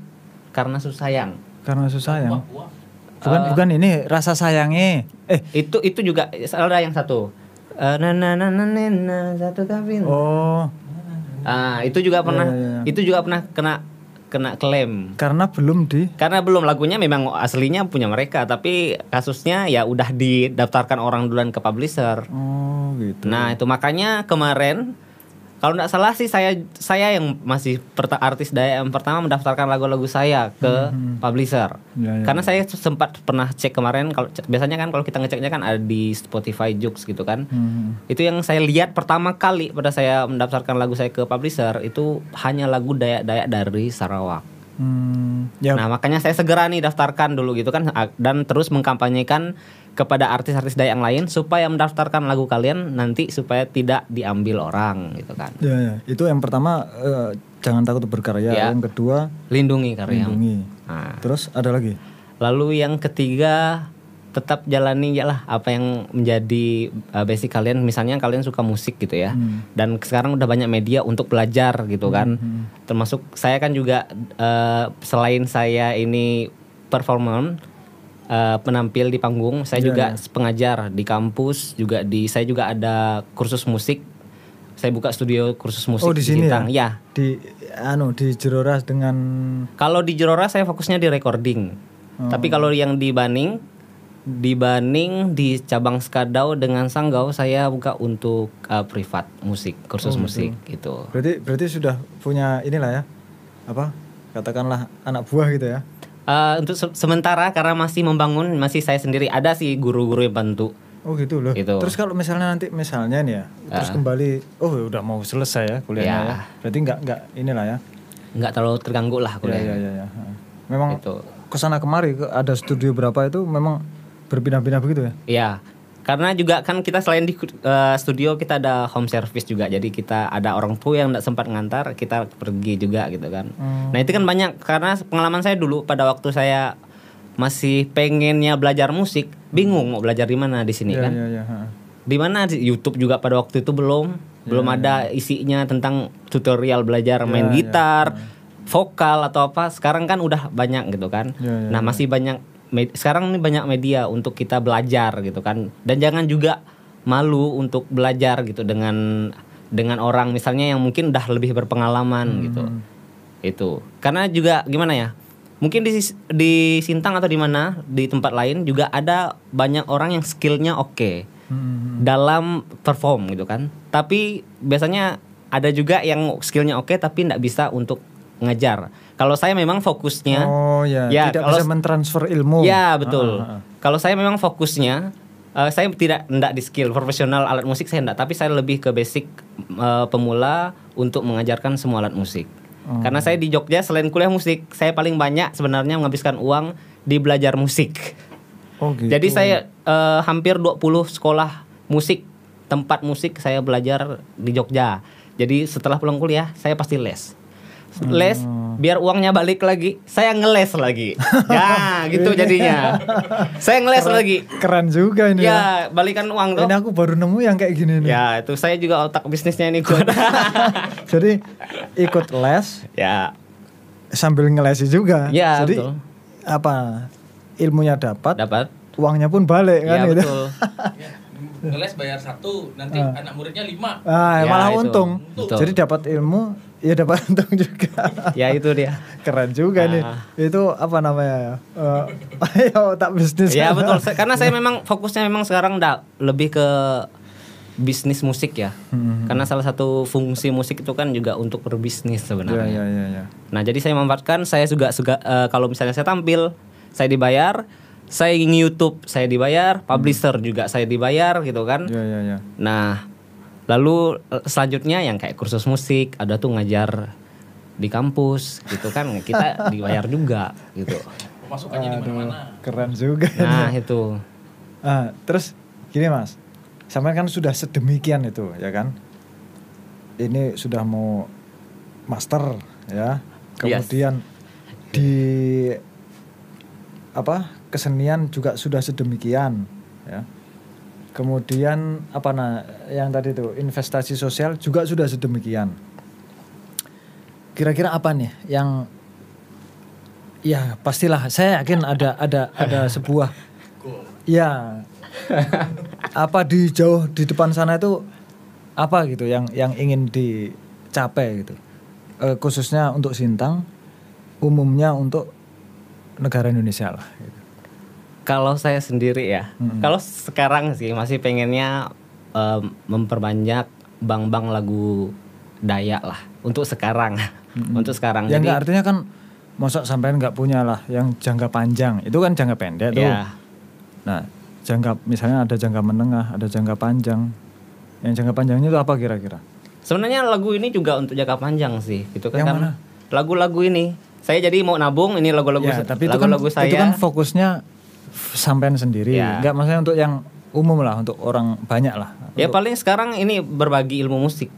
S1: karena susah sayang.
S2: Karena susah ya.
S3: Wah,
S2: Bukan bukan ini rasa sayangnya. Eh
S1: Itu itu juga ada yang satu. Eh, na na na na na, na, satu kabin.
S2: oh
S1: Ah, itu juga pernah
S2: iya, iya.
S1: itu juga pernah kena kena klaim.
S2: karena belum di
S1: Karena belum lagunya memang aslinya punya mereka, tapi kasusnya ya udah didaftarkan orang duluan ke publisher.
S2: oh gitu.
S1: Nah itu makanya kemarin kalau nggak salah sih saya saya yang masih perta- artis daya yang pertama mendaftarkan lagu-lagu saya ke publisher.
S2: Ya, ya.
S1: Karena saya sempat pernah cek kemarin kalau biasanya kan kalau kita ngeceknya kan ada di Spotify Jux gitu kan.
S2: Hmm.
S1: Itu yang saya lihat pertama kali pada saya mendaftarkan lagu saya ke publisher itu hanya lagu Dayak-Dayak dari Sarawak.
S2: Hmm, ya
S1: Nah makanya saya segera nih daftarkan dulu gitu kan dan terus mengkampanyekan kepada artis-artis Dayak yang lain supaya mendaftarkan lagu kalian nanti supaya tidak diambil orang gitu kan.
S2: ya, ya. itu yang pertama eh, jangan takut berkarya.
S1: Ya.
S2: Yang kedua
S1: Lindungi karyamu.
S2: lindungi.
S1: Nah,
S2: Terus ada lagi.
S1: lalu yang ketiga tetap jalani ya lah apa yang menjadi uh, basic kalian misalnya kalian suka musik gitu ya
S2: Hmm.
S1: dan sekarang udah banyak media untuk belajar gitu kan termasuk saya kan juga uh, selain saya ini performer uh, penampil di panggung saya
S2: Iya,
S1: juga
S2: iya.
S1: pengajar di kampus juga di saya juga ada kursus musik saya buka studio kursus musik
S2: oh di sini
S1: Sintang.
S2: ya? Di anu di Jeroras dengan
S1: Kalau di Jerora saya fokusnya di recording.
S2: Oh.
S1: Tapi kalau yang di Baning Dibanding di cabang Skadau dengan Sanggau saya buka untuk uh, privat musik, kursus musik gitu.
S2: Berarti berarti sudah punya inilah ya. Apa? Katakanlah anak buah gitu ya.
S1: Uh, untuk se- sementara karena masih membangun masih saya sendiri ada sih guru-guru yang bantu.
S2: Oh gitu loh.
S1: Gitu.
S2: Terus kalau misalnya nanti misalnya nih ya, terus kembali, oh udah mau selesai ya kuliahnya
S1: Ya.
S2: ya. Berarti nggak nggak inilah ya.
S1: nggak terlalu terganggu lah
S2: Iya
S1: kuliah.
S2: iya iya. ya. Memang
S1: Itu.
S2: ke sana kemari ke- ada studio berapa itu memang berpindah-pindah begitu ya.
S1: Iya. Karena juga kan kita selain di uh, studio kita ada home service juga. Jadi kita ada orang tua yang tidak sempat ngantar, kita pergi juga gitu kan.
S2: Hmm.
S1: Nah, itu kan banyak karena pengalaman saya dulu pada waktu saya masih pengennya belajar musik, bingung mau belajar di mana di sini
S2: Iya
S1: kan.
S2: iya iya. ha.
S1: Di mana YouTube juga pada waktu itu belum belum ada isinya tentang tutorial belajar main
S2: iya,
S1: gitar, vokal atau apa. Sekarang kan udah banyak gitu kan.
S2: Iya, iya,
S1: nah, masih banyak med- sekarang ini banyak media untuk kita belajar gitu kan. Dan jangan juga malu untuk belajar gitu dengan dengan orang misalnya yang mungkin udah lebih berpengalaman gitu. Itu. Karena juga gimana ya? Mungkin di di Sintang atau di mana di tempat lain juga ada banyak orang yang skillnya oke
S2: Hmm.
S1: dalam perform gitu kan. Tapi biasanya ada juga yang skillnya oke tapi tidak bisa untuk ngajar. Kalau saya memang fokusnya,
S2: Oh ya,
S1: Ya,
S2: tidak
S1: kalau
S2: bisa mentransfer ilmu.
S1: ya betul.
S2: Ah, ah, ah.
S1: Kalau saya memang fokusnya, eh, saya tidak tidak di skill profesional alat musik saya tidak, tapi saya lebih ke basic eh, pemula untuk mengajarkan semua alat musik.
S2: Oh.
S1: Karena saya di Jogja selain kuliah musik, saya paling banyak sebenarnya menghabiskan uang di belajar musik.
S2: Oh gitu.
S1: Jadi saya eh, hampir 20 sekolah musik, tempat musik saya belajar di Jogja. Jadi setelah pulang kuliah saya pasti les. Les biar uangnya balik lagi, saya ngeles lagi. *laughs* ya, gitu jadinya. Saya ngeles lagi.
S2: keren juga ini. ya.
S1: Ya, balikan uang tuh.
S2: Ini aku baru nemu yang kayak gini nih.
S1: Ya, itu saya juga otak bisnisnya ini kuat. *laughs*
S2: Jadi ikut les
S1: ya,
S2: sambil ngelesi juga.
S1: Ya,
S2: Jadi
S1: betul.
S2: apa ilmunya dapat,
S1: dapat.
S2: uangnya pun balik kan
S1: Ya,
S2: gitu.
S1: betul.
S3: Ngeles bayar satu, nanti
S2: Ah.
S3: anak muridnya lima.
S2: Ah,
S1: Ya,
S2: malah
S1: itu.
S2: untung.
S1: Betul.
S2: Jadi dapat ilmu, ya dapat untung juga.
S1: ya itu dia.
S2: Keren juga nih.
S1: Ah.
S2: Itu apa namanya? *laughs* Ayo tak bisnis.
S1: Ya betul, karena saya memang fokusnya memang sekarang udah lebih ke bisnis musik ya.
S2: Hmm.
S1: Karena salah satu fungsi musik itu kan juga untuk berbisnis
S2: Ya,
S1: sebenarnya.
S2: ya, ya, ya.
S1: Nah, jadi saya memanfaatkan saya juga juga eh, kalau misalnya saya tampil, saya dibayar, saya ingin YouTube, saya dibayar, publisher juga saya dibayar gitu kan.
S2: Ya, ya, ya.
S1: Nah, lalu eh, selanjutnya yang kayak kursus musik, ada tuh ngajar di kampus gitu kan. Kita *laughs* dibayar juga gitu.
S3: Pemasukannya di mana-mana.
S2: Keren juga.
S1: Nah, itu.
S2: Ah, terus gini mas, sama kan sudah sedemikian itu ya kan? Ini sudah mau master ya,
S1: Yes.
S2: kemudian di apa kesenian juga sudah sedemikian ya. Kemudian apa nah yang tadi itu investasi sosial juga sudah sedemikian. Kira-kira apa nih yang ya pastilah saya yakin ada ada ada *laughs* sebuah Ya. apa di jauh di depan sana itu apa gitu yang yang ingin dicapai gitu. Eh, khususnya untuk Sintang, umumnya untuk negara Indonesia lah. Gitu.
S1: Kalau saya sendiri ya,
S2: Mm-mm.
S1: kalau sekarang sih masih pengennya em, memperbanyak bank-bank lagu Dayak lah untuk sekarang, untuk sekarang.
S2: Ya
S1: Jadi
S2: enggak artinya kan masa sampean nggak punya lah yang jangka panjang. Itu kan jangka pendek tuh.
S1: ya,
S2: Nah, jangka misalnya ada jangka menengah, ada jangka panjang. Yang jangka panjangnya itu apa kira-kira?
S1: sebenarnya lagu ini juga untuk jangka panjang sih, gitu kan.
S2: Yang
S1: kan
S2: mana?
S1: Lagu-lagu ini, saya jadi mau nabung ini lagu-lagu
S2: ya, tapi itu kan
S1: lagu-lagu saya.
S2: itu kan fokusnya sampean sendiri.
S1: Ya.
S2: Enggak maksudnya untuk yang umum lah, untuk orang banyak lah.
S1: Ya paling sekarang ini berbagi ilmu musik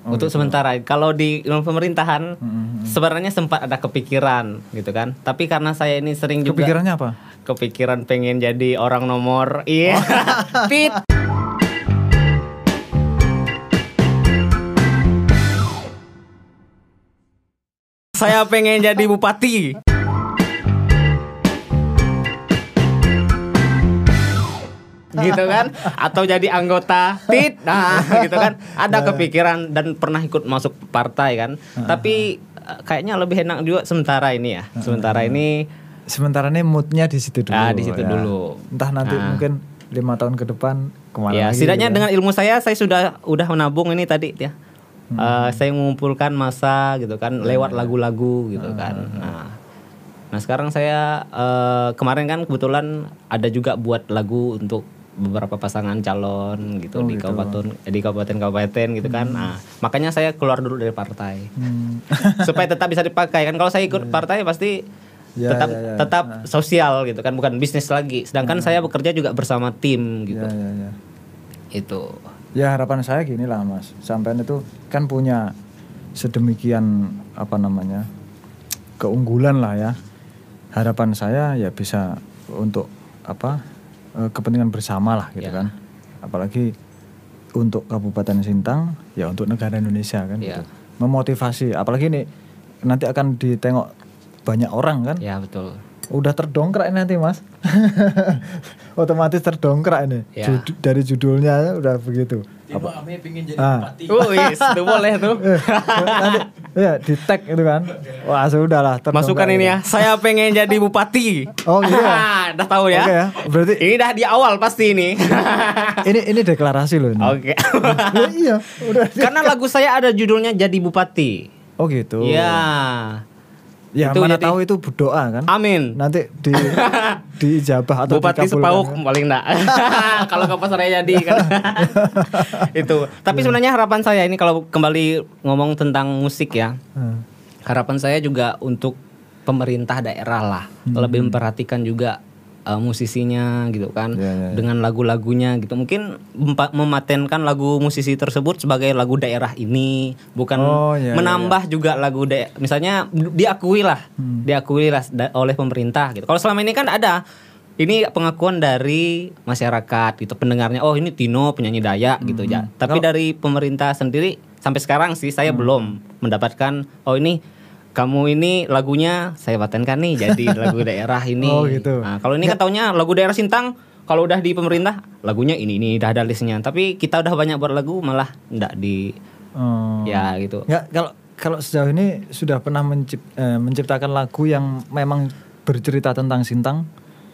S2: Oh,
S1: untuk
S2: gitu.
S1: sementara. Kalau di ilmu pemerintahan
S2: Mm-mm.
S1: sebenarnya sempat ada kepikiran gitu kan. Tapi karena saya ini sering juga
S2: Kepikirannya apa?
S1: kepikiran pengen jadi orang nomor iya *laughs* pit saya pengen jadi bupati gitu kan atau jadi anggota tit nah gitu kan ada kepikiran dan pernah ikut masuk partai kan tapi eh, kayaknya lebih enak juga sementara ini ya sementara ini
S2: sementara ini moodnya di situ dulu.
S1: Ah, di situ
S2: ya.
S1: dulu.
S2: Entah nanti
S1: Ah.
S2: mungkin lima tahun ke depan ke mana
S1: ya,
S2: lagi.
S1: setidaknya
S2: gitu
S1: dengan ilmu saya saya sudah udah menabung ini tadi ya.
S2: Hmm.
S1: Eh, saya mengumpulkan masa gitu kan
S2: Ya,
S1: lewat lagu-lagu gitu
S2: Ah,
S1: kan. Nah, nah sekarang saya eh, kemarin kan kebetulan ada juga buat lagu untuk beberapa pasangan calon gitu
S2: Oh,
S1: di
S2: gitu.
S1: kabupaten eh, di kabupaten-kabupaten gitu kan. Nah, makanya saya keluar dulu dari partai
S2: Hmm. *laughs*
S1: supaya tetap bisa dipakai kan. Kalau saya ikut partai pasti
S2: Ya,
S1: tetap
S2: ya, ya.
S1: tetap sosial gitu kan, bukan bisnis lagi. Sedangkan saya bekerja juga bersama tim gitu.
S2: Ya, ya, ya.
S1: Itu.
S2: Ya harapan saya gini lah mas, sampean itu kan punya sedemikian apa namanya keunggulan lah ya. Harapan saya ya bisa untuk apa eh, kepentingan bersama lah gitu
S1: Ya.
S2: kan. Apalagi untuk Kabupaten Sintang ya untuk negara Indonesia kan.
S1: Ya.
S2: gitu. Memotivasi, apalagi ini nanti akan ditengok banyak orang kan.
S1: Ya betul.
S2: Udah terdongkrak ini nanti mas *laughs* Otomatis terdongkrak ini
S1: Ya.
S2: Jud- Dari judulnya udah begitu
S3: Timo Ame pengen jadi
S2: Ah.
S3: bupati.
S1: Oh, yes, itu boleh tuh. *laughs*
S2: Nanti ya di tag itu kan Wah sudah lah terdongkrak
S1: Masukkan ini ya. Saya pengen jadi bupati.
S2: Oh, iya. *laughs*
S1: Udah tahu ya.
S2: Oke ya Berarti
S1: Ini dah di awal pasti ini.
S2: ini ini deklarasi loh ini
S1: Oke.
S2: Ya, Iya udah
S1: Karena lagu saya ada judulnya jadi bupati.
S2: Oh gitu
S1: Ya.
S2: Ya
S1: Itu
S2: mana
S1: jadi-
S2: tahu itu berdoa kan
S1: Amin.
S2: Nanti di *laughs* diijabah atau
S1: Bupati Sepauk
S2: kan?
S1: paling enggak. *laughs* kalau ke pasar raya jadi kan. *laughs* itu. Tapi sebenarnya harapan saya ini kalau kembali ngomong tentang musik ya.
S2: Hmm.
S1: Harapan saya juga untuk pemerintah daerah lah
S2: Hmm.
S1: lebih memperhatikan juga uh, musisinya gitu kan
S2: Ya, ya, ya.
S1: dengan lagu-lagunya gitu mungkin mematenkan lagu musisi tersebut sebagai lagu daerah ini bukan
S2: Oh, ya, ya,
S1: menambah juga lagu daerah misalnya diakui lah
S2: Hmm.
S1: diakui lah oleh pemerintah gitu kalau selama ini kan ada ini pengakuan dari masyarakat gitu pendengarnya oh ini Tino penyanyi Dayak gitu ya
S2: Hmm.
S1: tapi dari pemerintah sendiri sampai sekarang sih saya belum mendapatkan oh ini kamu ini lagunya saya patenkan nih jadi *laughs* lagu daerah ini.
S2: Oh, gitu.
S1: Nah, kalau ini kan taunya lagu daerah Sintang kalau udah di pemerintah lagunya ini ini udah ada listnya. Tapi kita udah banyak buat lagu malah enggak di
S2: Oh.
S1: ya gitu.
S2: Ya kalau kalau sejauh ini sudah pernah mencip- eh, menciptakan lagu yang memang bercerita tentang Sintang?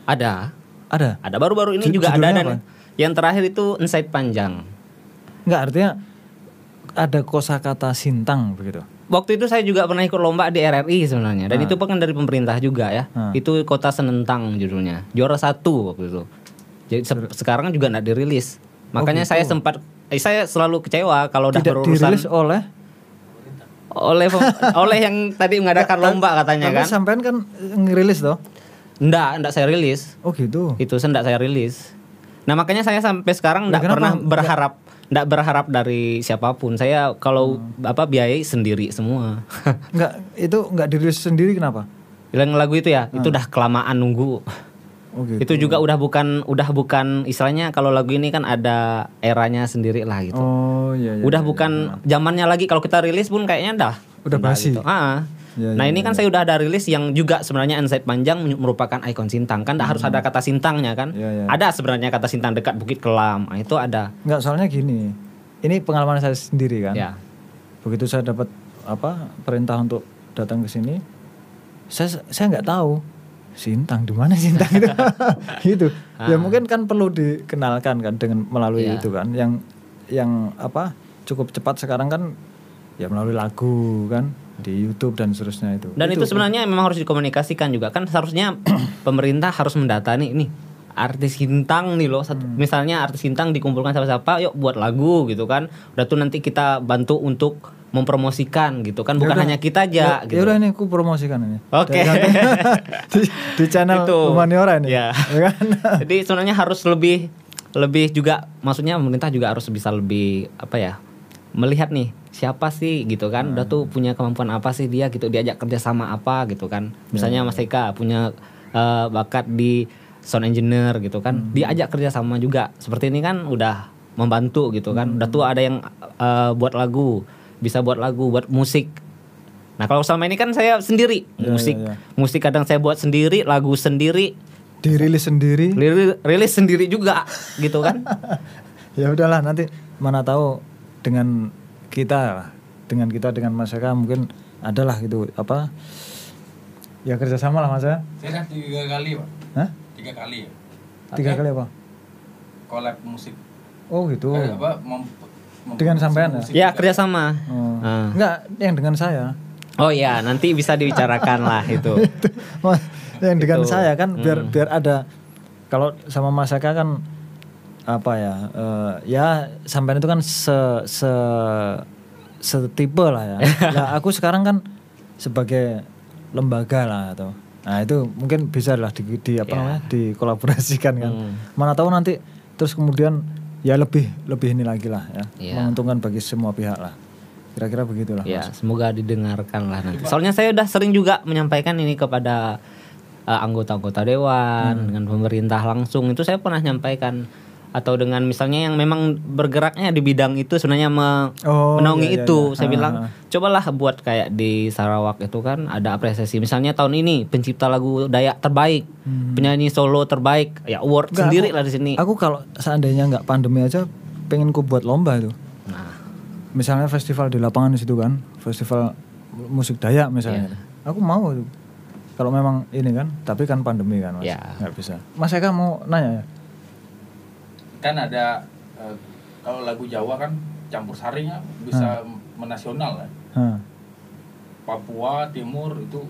S1: Ada.
S2: Ada?
S1: Ada baru-baru ini
S2: Ju-
S1: juga ada dan
S2: apa?
S1: yang terakhir itu Inside Panjang.
S2: Enggak artinya ada kosakata Sintang begitu.
S1: Waktu itu saya juga pernah ikut lomba di RRI sebenarnya dan itu bukan dari pemerintah juga ya.
S2: Ah.
S1: Itu Kota Senentang judulnya. Juara satu waktu itu. Jadi se- sekarang juga nggak dirilis. Makanya saya sempat eh, saya selalu kecewa kalau udah
S2: Oh, Tidak
S1: berurusan
S2: dirilis oleh
S1: oleh *laughs* oleh yang tadi mengadakan lomba katanya
S2: Tapi
S1: kan.
S2: sampean kan ngerilis toh?
S1: Enggak, enggak saya rilis.
S2: Oh gitu.
S1: Itu enggak saya rilis. Nah, makanya saya sampai sekarang enggak pernah berharap enggak berharap dari siapa pun. Saya kalau
S2: Hmm.
S1: apa biayai sendiri semua. *laughs*
S2: Enggak itu enggak dirilis sendiri kenapa?
S1: Yang lagu itu ya, itu udah kelamaan nunggu.
S2: Oh gitu.
S1: Itu juga udah bukan udah bukan istilahnya kalau lagu ini kan ada eranya sendiri lah gitu.
S2: Oh iya iya.
S1: udah
S2: iya,
S1: bukan zamannya lagi kalau kita rilis pun kayaknya dah
S2: Udah
S1: dah
S2: basi.
S1: gitu. Ah.
S2: Iya,
S1: nah
S2: iya,
S1: ini kan saya udah ada rilis yang juga sebenarnya Inside Panjang merupakan ikon Sintang kan dah harus ada kata Sintangnya kan.
S2: Iya, iya.
S1: Ada sebenarnya kata Sintang dekat Bukit Kelam. Nah, itu ada.
S2: Enggak soalnya gini. Ini pengalaman saya sendiri kan.
S1: Ya.
S2: Begitu saya dapat apa perintah untuk datang ke sini, saya saya nggak tahu Sintang di mana Sintang itu. *laughs* *laughs* gitu. Ya mungkin kan perlu dikenalkan kan dengan melalui
S1: Ah. Iya.
S2: itu kan. Yang yang apa cukup cepat sekarang kan ya melalui lagu kan di YouTube dan seterusnya itu.
S1: Dan itu, sebenarnya memang harus dikomunikasikan juga kan seharusnya *clears throat* pemerintah harus mendata nih nih artis Sintang nih loh satu-
S2: Hmm.
S1: misalnya artis Sintang dikumpulkan siapa-siapa yuk buat lagu gitu kan udah tuh nanti kita bantu untuk mempromosikan gitu kan bukan
S2: Yaudah.
S1: hanya kita aja
S2: Ya,
S1: gitu
S2: udah ini aku promosikan ini.
S1: Oke.
S2: Dan- *laughs* di, di channel
S1: Itu.
S2: Humaniora ini.
S1: Ya.
S2: Ya kan?
S1: Jadi sebenarnya harus lebih lebih juga maksudnya pemerintah juga harus bisa lebih apa ya melihat nih siapa sih gitu kan? Udah tuh punya kemampuan apa sih dia gitu? Diajak kerja sama apa gitu kan? Misalnya Mas Eka punya eh, bakat di sound engineer gitu kan? Diajak kerja sama juga. Seperti ini kan udah membantu gitu kan? Udah tuh ada yang eh, buat lagu bisa buat lagu buat musik. Nah kalau selama ini kan saya sendiri
S2: Ya,
S1: musik.
S2: ya, ya.
S1: musik kadang saya buat sendiri lagu sendiri.
S2: Dirilis sendiri.
S1: Rilis, rilis sendiri juga gitu kan? *laughs*
S2: Ya udahlah nanti mana tahu dengan kita dengan kita dengan masyarakat mungkin adalah gitu apa Ya kerjasama lah mas ya.
S3: Saya kan tiga kali pak,
S2: Hah?
S3: tiga kali ya.
S2: Tiga
S3: Oke.
S2: kali apa?
S3: Collab musik.
S2: Oh gitu.
S3: Eh, apa? mem- mem-
S2: Dengan sampean ya?
S3: musik
S1: Ya kerjasama.
S2: Oh.
S1: Ah.
S2: Enggak, yang dengan saya.
S1: Oh ya nanti bisa dibicarakan lah *laughs* itu.
S2: Yang dengan
S1: Itu.
S2: saya kan biar
S1: Hmm.
S2: biar ada kalau sama Mas Eka kan apa ya eh, ya sampean itu kan se se setipe lah ya. *laughs* nah aku sekarang kan sebagai lembaga lah atau nah itu mungkin bisa lah di, di apa
S1: Ya.
S2: namanya dikolaborasikan kan.
S1: Hmm.
S2: Mana tahu nanti terus kemudian ya lebih lebih ini lagi lah ya
S1: Ya.
S2: menguntungkan bagi semua pihak lah. Kira-kira begitulah.
S1: Ya,
S2: Mas.
S1: semoga didengarkan lah nanti. Soalnya saya udah sering juga menyampaikan ini kepada uh, anggota-anggota dewan dengan pemerintah langsung. Itu saya pernah nyampaikan atau dengan misalnya yang memang bergeraknya di bidang itu sebenarnya me-
S2: Oh,
S1: menaungi
S2: iya, iya,
S1: itu.
S2: iya.
S1: Saya
S2: Ah,
S1: bilang
S2: ah.
S1: cobalah buat kayak di Sarawak itu kan ada apresiasi. Misalnya tahun ini pencipta lagu Dayak terbaik, penyanyi solo terbaik, ya award
S2: Enggak,
S1: sendiri
S2: aku-
S1: lah di sini.
S2: Aku kalau seandainya nggak pandemi aja, pengen ku buat lomba itu.
S1: Nah,
S2: Misalnya festival di lapangan di situ kan, festival musik Dayak misalnya.
S1: Iya.
S2: Aku mau itu. Kalau memang ini kan, tapi kan pandemi kan mas,
S1: Iya.
S2: nggak bisa. Mas Eka mau nanya ya?
S3: Kan ada eh, kalau lagu Jawa kan campur sarinya bisa menasional ya.
S2: Hah.
S3: Papua Timur itu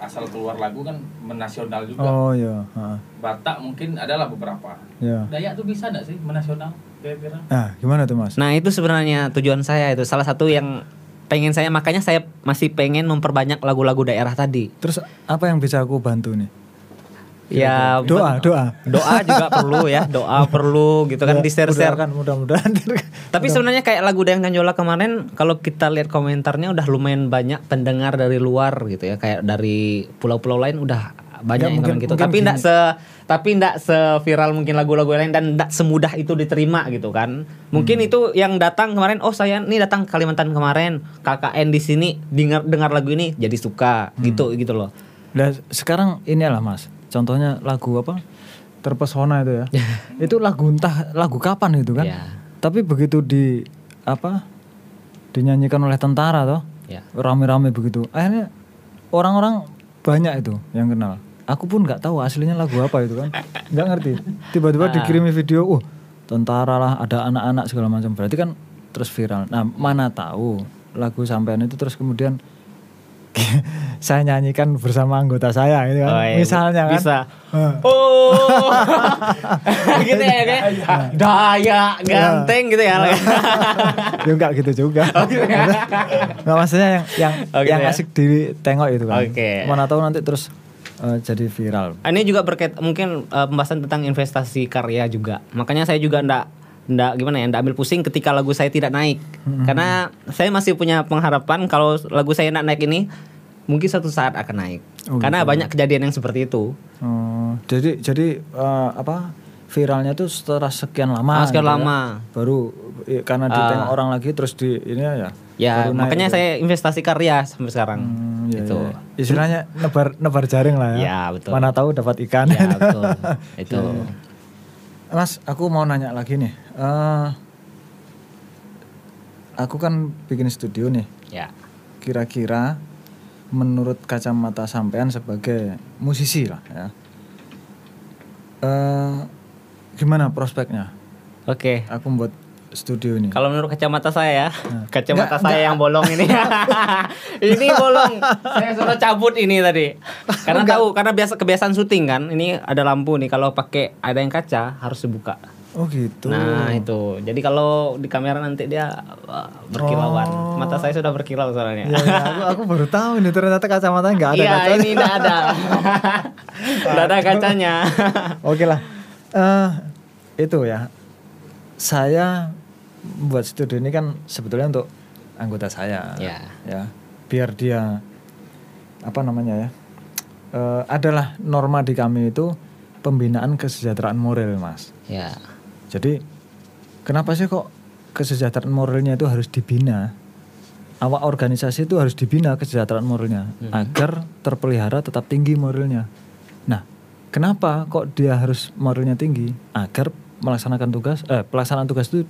S3: asal keluar lagu kan menasional juga.
S2: Oh iya, ha,
S3: Batak mungkin adalah beberapa.
S2: ya.
S3: Dayak tuh bisa nggak sih menasional kira-kira?
S2: Nah, gimana tuh mas?
S1: Nah itu sebenarnya tujuan saya itu salah satu yang pengen saya makanya saya masih pengen memperbanyak lagu-lagu daerah tadi.
S2: Terus apa yang bisa aku bantu nih?
S1: Ya
S2: Doa, doa.
S1: doa juga *laughs* perlu ya doa perlu gitu kan
S2: Ya,
S1: di share share.
S2: kan mudah-mudahan. *laughs*
S1: Tapi sebenarnya kayak lagu Dayang Kanjola kemarin kalau kita lihat komentarnya udah lumayan banyak pendengar dari luar gitu ya kayak dari pulau-pulau lain udah banyak
S2: Ya,
S1: yang
S2: mungkin-
S1: gitu.
S2: mungkin
S1: Tapi enggak
S2: gini.
S1: se tapi enggak seviral mungkin lagu-lagu lain dan enggak semudah itu diterima gitu kan. Mungkin
S2: Hmm.
S1: itu yang datang kemarin oh saya nih datang ke Kalimantan kemarin KKN di sini dengar dengar lagu ini jadi suka
S2: Hmm.
S1: gitu gitu loh.
S2: Nah, sekarang inilah Mas. Contohnya lagu apa? Terpesona itu ya. *laughs* itu lagu entah lagu kapan itu kan.
S1: Ya.
S2: Tapi begitu di apa? dinyanyikan oleh tentara toh.
S1: Ya.
S2: Rame-rame begitu. Akhirnya orang-orang banyak itu yang kenal. Aku pun nggak tahu aslinya lagu apa itu kan. nggak ngerti. Tiba-tiba
S1: Ah.
S2: dikirimi video, "Uh, tentara lah, ada anak-anak segala macam." Berarti kan terus viral. Nah, mana tahu lagu sampean itu terus kemudian *laughs* saya nyanyikan bersama anggota saya gitu kan.
S1: Oh, iya,
S2: Misalnya kan.
S1: bisa. Oh, *laughs* gitu ya kayak daya ganteng gitu ya. *laughs*
S2: ya enggak gitu juga. Nggak maksudnya yang yang
S1: Oh, gitu
S2: yang
S1: ya?
S2: asik ditengok itu kan.
S1: Oke.
S2: Mana tahu nanti terus eh, jadi viral.
S1: Ini juga berkait mungkin eh, pembahasan tentang investasi karya juga. Makanya saya juga ndak ndak gimana ya ndak ambil pusing ketika lagu saya tidak naik. Karena saya masih punya pengharapan kalau lagu saya nak naik ini mungkin suatu saat akan naik.
S2: Oh,
S1: Karena banyak kejadian yang seperti itu.
S2: Oh, jadi jadi eh, apa viralnya tuh setelah sekian lama.
S1: Ah, sekian
S2: gitu ya.
S1: lama.
S2: Baru eh, karena ditengok orang lagi terus di ini ya.
S1: Ya,
S2: naik
S1: makanya
S2: gitu.
S1: saya investasi karya sampai sekarang.
S2: Hmm, iya,
S1: gitu.
S2: iya. Istilahnya nebar nebar jaring lah ya.
S1: Ya, betul.
S2: Mana tahu dapat ikan.
S1: Ya, betul. *laughs* itu.
S2: Mas, aku mau nanya lagi nih. Eh, aku kan bikin studio nih.
S1: Ya.
S2: Kira-kira menurut kacamata sampean sebagai musisi lah ya. Eh, gimana prospeknya?
S1: Oke.
S2: Aku membuat studio ini.
S1: Kalau menurut kacamata saya ya, kacamata
S2: Enggak,
S1: saya yang bolong ini. *laughs* ini bolong. Saya suruh cabut ini tadi. Karena tahu karena biasa kebiasaan syuting kan, ini ada lampu nih kalau pakai ada yang kaca harus dibuka.
S2: Oh gitu.
S1: Nah, itu. Jadi kalau di kamera nanti dia berkilauan. Mata saya sudah berkilau soalnya.
S2: Ya, ya, aku, aku baru tahu ini ternyata kacamatanya nggak ada
S1: Iya,
S2: kacanya.
S1: ini enggak ada. *laughs* Enggak ada kacanya.
S2: Oke lah. Eh itu ya. Saya buat studio ini kan sebetulnya untuk anggota saya.
S1: Ya.
S2: Ya. Biar dia apa namanya ya? eh, adalah norma di kami itu pembinaan kesejahteraan moral, Mas.
S1: ya.
S2: Jadi kenapa sih kok kesejahteraan moralnya itu harus dibina? Awak organisasi itu harus dibina kesejahteraan moralnya agar terpelihara tetap tinggi moralnya. Nah, kenapa kok dia harus moralnya tinggi? Agar melaksanakan tugas, eh, pelaksanaan tugas itu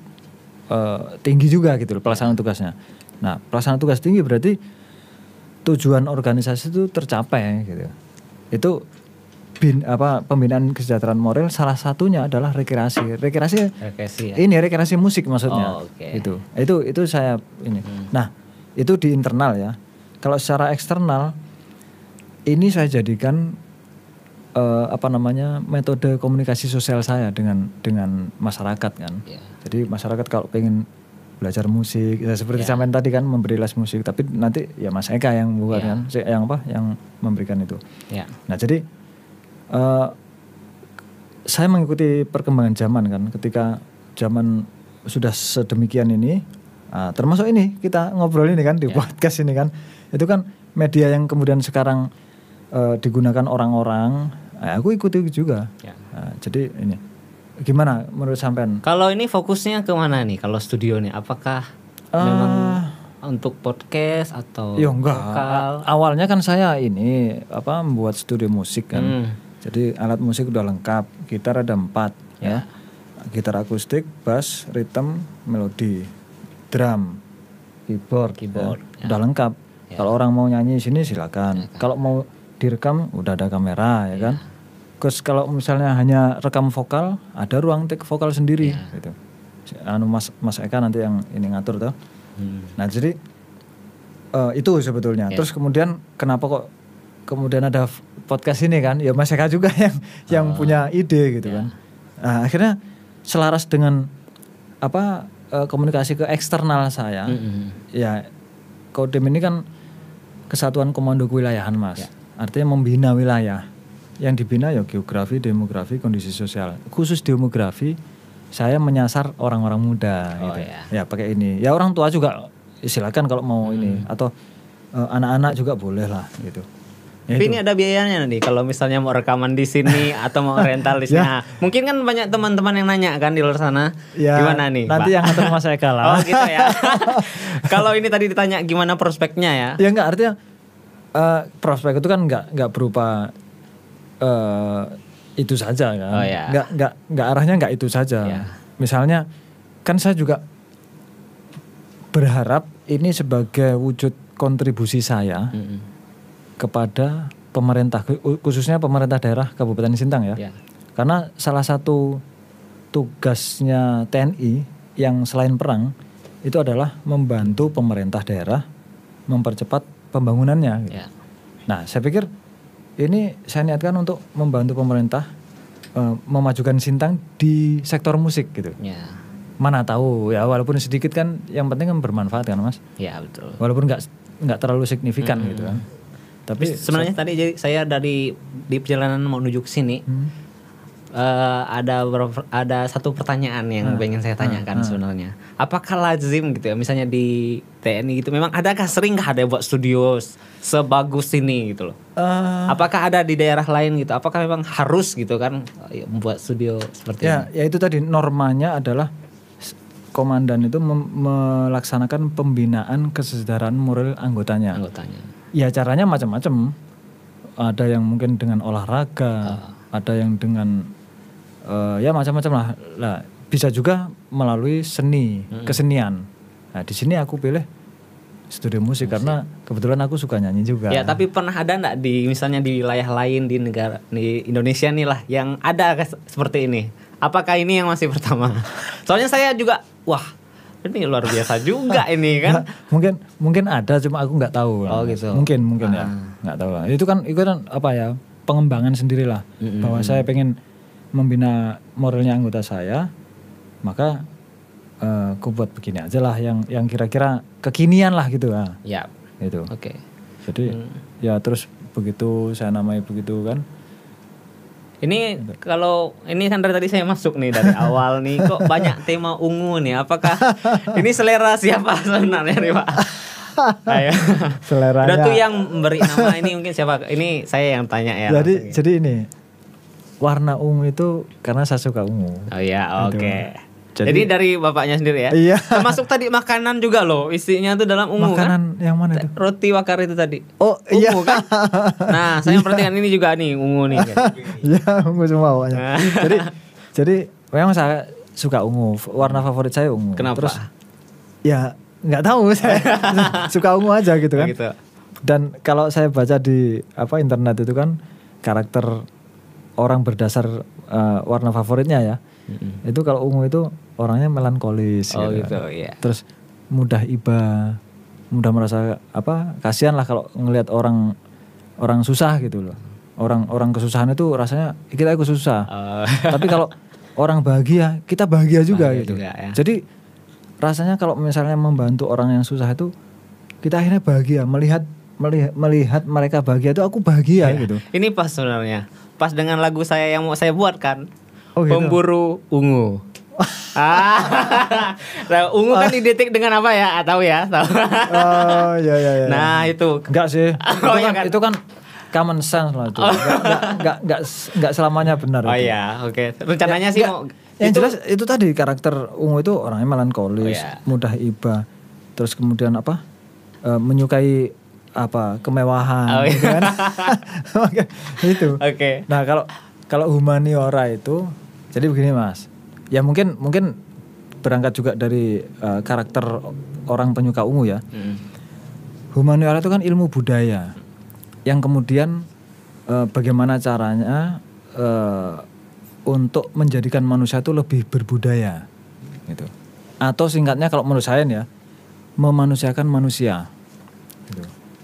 S2: eh, tinggi juga gitu loh pelaksanaan tugasnya. Nah, pelaksanaan tugas tinggi berarti tujuan organisasi itu tercapai gitu. itu bin apa pembinaan kesejahteraan moral salah satunya adalah rekreasi. Rekreasi
S1: Rekreasi ya.
S2: ini rekreasi musik maksudnya.
S1: Oh, oke.
S2: Itu. Itu itu saya ini. Nah, itu di internal ya. Kalau secara eksternal ini saya jadikan eh, apa namanya? metode komunikasi sosial saya dengan dengan masyarakat kan.
S1: Ya.
S2: Jadi masyarakat kalau pengen belajar musik ya seperti sampean tadi kan memberi les musik tapi nanti ya Mas Eka yang buat
S1: Ya.
S2: kan Si- yang apa yang memberikan itu.
S1: Ya.
S2: Nah jadi eh, saya mengikuti perkembangan zaman kan ketika zaman sudah sedemikian ini ah, termasuk ini kita ngobrol ini kan di podcast ini kan itu kan media yang kemudian sekarang eh, digunakan orang-orang eh, aku ikuti juga
S1: Ya.
S2: Nah, jadi ini gimana menurut sampean
S1: Kalau ini fokusnya ke mana nih? Kalau studio nih, apakah
S2: Eh,
S1: memang untuk podcast atau
S2: Ya enggak.
S1: vokal?
S2: A- Awalnya kan saya ini apa membuat studio musik kan.
S1: Hmm.
S2: Jadi alat musik udah lengkap. Gitar ada empat ya. Gitar akustik, bass, rhythm, melodi, drum, keyboard.
S1: Keyboard,
S2: ya. Udah lengkap. Kalau orang mau nyanyi di sini
S1: Ya,
S2: silakan. Kalau mau direkam udah ada kamera ya kan.
S1: Ya.
S2: Terus kalau misalnya hanya rekam vokal, ada ruang take vokal sendiri
S1: Ya.
S2: gitu. Anu Mas Mas Eka nanti yang ini ngatur tuh.
S1: Hmm.
S2: Nah jadi eh, itu sebetulnya.
S1: Ya.
S2: Terus kemudian kenapa kok kemudian ada podcast ini kan? Ya Mas Eka juga *laughs* yang yang
S1: Oh.
S2: punya ide gitu kan. Nah akhirnya selaras dengan apa eh, komunikasi ke eksternal saya.
S1: Mm-mm.
S2: Ya Kodim ini kan kesatuan komando kewilayahan mas.
S1: Ya.
S2: Artinya membina wilayah. Yang dibina ya geografi, demografi, kondisi sosial. Khusus demografi saya menyasar orang-orang muda.
S1: Oh,
S2: gitu.
S1: ya.
S2: ya pakai ini. Ya orang tua juga silakan kalau mau ini
S1: Hmm.
S2: atau eh, anak-anak juga boleh lah gitu. Ya
S1: Tapi
S2: itu.
S1: ini ada biayanya nih kalau misalnya mau rekaman di sini *laughs* atau mau rental di sini.
S2: Ya.
S1: Nah, mungkin kan banyak teman-teman yang nanya kan di luar sana.
S2: Ya,
S1: gimana nih?
S2: Nanti
S1: Pak?
S2: yang ngatur Mas Eka lah. *laughs*
S1: Oh gitu ya. *laughs* kalau ini tadi ditanya gimana prospeknya ya?
S2: Ya enggak artinya eh, prospek itu kan enggak enggak berupa eh, itu saja kan.
S1: Oh, ya.
S2: Enggak enggak enggak arahnya enggak itu saja.
S1: Ya.
S2: Misalnya kan saya juga berharap ini sebagai wujud kontribusi saya
S1: Mm-mm.
S2: kepada pemerintah khususnya pemerintah daerah Kabupaten Sintang ya.
S1: Ya.
S2: Karena salah satu tugasnya TNI yang selain perang itu adalah membantu pemerintah daerah mempercepat pembangunannya. gitu.
S1: Ya.
S2: Nah, saya pikir ini saya niatkan untuk membantu pemerintah eh, memajukan Sintang di sektor musik gitu.
S1: Ya.
S2: Mana tahu ya walaupun sedikit kan yang penting kan bermanfaat kan Mas.
S1: Ya betul.
S2: Walaupun nggak nggak terlalu signifikan
S1: Hmm.
S2: gitu kan. Tapi
S1: Sebenarnya tadi jadi saya dari di perjalanan mau menuju ke sini
S2: Hmm.
S1: Eh, ada ada satu pertanyaan yang pengen saya tanyakan sebenarnya. Apakah lazim gitu ya misalnya di TNI gitu memang adakah sering nggak ada buat studio sebagus ini gitu loh.
S2: Eh,
S1: Apakah ada di daerah lain gitu? Apakah memang harus gitu kan eh, membuat studio seperti
S2: Ya, ya itu tadi normanya adalah komandan itu melaksanakan pembinaan kesejahteraan moral
S1: ini
S2: anggotanya.
S1: anggotanya?
S2: Ya caranya macam-macam. Ada yang mungkin dengan olahraga, ada yang dengan eh, ya macam-macam lah. Lah bisa juga melalui seni, kesenian. Nah di sini aku pilih studio musik, karena kebetulan aku suka nyanyi juga.
S1: Ya, tapi pernah ada nggak di misalnya di wilayah lain di negara di Indonesia nih lah yang ada seperti ini? Apakah ini yang masih pertama? *laughs* Soalnya saya juga wah ini luar biasa juga *laughs* ini kan.
S2: mungkin mungkin ada cuma aku nggak tahu
S1: Oh, gitu.
S2: mungkin mungkin ya
S1: Ah.
S2: nggak tahu lah. itu kan itu kan apa ya pengembangan sendirilah
S1: Mm-mm.
S2: bahwa saya pengen membina moralnya anggota saya maka eh, aku buat begini aja lah yang yang kira-kira kekinian lah gitu lah
S1: Ya,
S2: gitu
S1: oke.
S2: jadi
S1: Hmm.
S2: ya terus begitu saya namai begitu kan
S1: Ini kalau ini kan dari tadi saya masuk nih dari awal nih kok banyak tema ungu nih. Apakah ini selera siapa sebenarnya nih Pak? Ayo. *laughs*
S2: Seleranya.
S1: Udah tuh yang memberi nama ini mungkin siapa? Ini saya yang tanya ya.
S2: jadi
S1: langsung.
S2: jadi ini warna ungu itu karena saya suka ungu
S1: Oh iya, oke.
S2: Jadi-
S1: Jadi, dari bapaknya sendiri ya.
S2: Iya.
S1: Termasuk tadi makanan juga loh, isinya tuh dalam ungu kan.
S2: makanan yang mana itu
S1: Roti wakar itu tadi.
S2: oh
S1: Ungu
S2: iya
S1: kan? *laughs* Nah, saya perhatikan ini juga nih ungu nih. *laughs*
S2: Iya, ungu semua pokoknya.
S1: Nah.
S2: jadi jadi memang saya suka ungu. Warna favorit saya ungu.
S1: Kenapa?
S2: Terus ya nggak tahu *laughs* saya suka ungu aja gitu kan.
S1: Gitu.
S2: Dan kalau saya baca di apa internet itu kan karakter orang berdasar eh, warna favoritnya ya.
S1: Mm-mm.
S2: Itu kalau ungu itu orangnya melankolis
S1: Oh
S2: gitu.
S1: gitu, iya.
S2: Terus mudah iba, mudah merasa apa? Kasihan lah kalau ngelihat orang orang susah gitu loh. Orang orang kesusahan itu rasanya kita ikut susah.
S1: Eh, *laughs*
S2: Tapi kalau orang bahagia, kita bahagia juga
S1: Bahagia
S2: gitu.
S1: juga, ya.
S2: Jadi rasanya kalau misalnya membantu orang yang susah itu kita akhirnya bahagia melihat melihat melihat mereka bahagia itu aku bahagia
S1: Iya.
S2: gitu.
S1: Ini pas sebenarnya. Pas dengan lagu saya yang mau saya buat kan.
S2: Oh, gitu.
S1: Pemburu ungu. ah, *laughs* nah, ungu kan identik dengan apa ya? Ah, Tahu ya, tahu.
S2: Oh iya iya iya.
S1: nah itu.
S2: enggak sih. *laughs*
S1: Oh,
S2: itu,
S1: iya
S2: kan,
S1: kan?
S2: itu kan common sense lah itu. Enggak, enggak, enggak, enggak, selamanya benar
S1: Oh
S2: itu.
S1: iya, oke. Rencananya sih
S2: Enggak,
S1: mau.
S2: yang
S1: itu-
S2: jelas itu tadi karakter ungu itu orangnya melankolis,
S1: Oh, iya.
S2: mudah iba, terus kemudian apa eh, menyukai apa kemewahan,
S1: Oh, iya.
S2: gitu kan? *laughs* Itu.
S1: Oke.
S2: Nah kalau kalau humaniora itu, jadi begini mas, ya mungkin mungkin berangkat juga dari eh, karakter orang penyuka ungu ya.
S1: Mm.
S2: Humaniora itu kan ilmu budaya yang kemudian eh, bagaimana caranya eh, untuk menjadikan manusia itu lebih berbudaya, gitu. Atau singkatnya kalau menurut saya ya, memanusiakan manusia.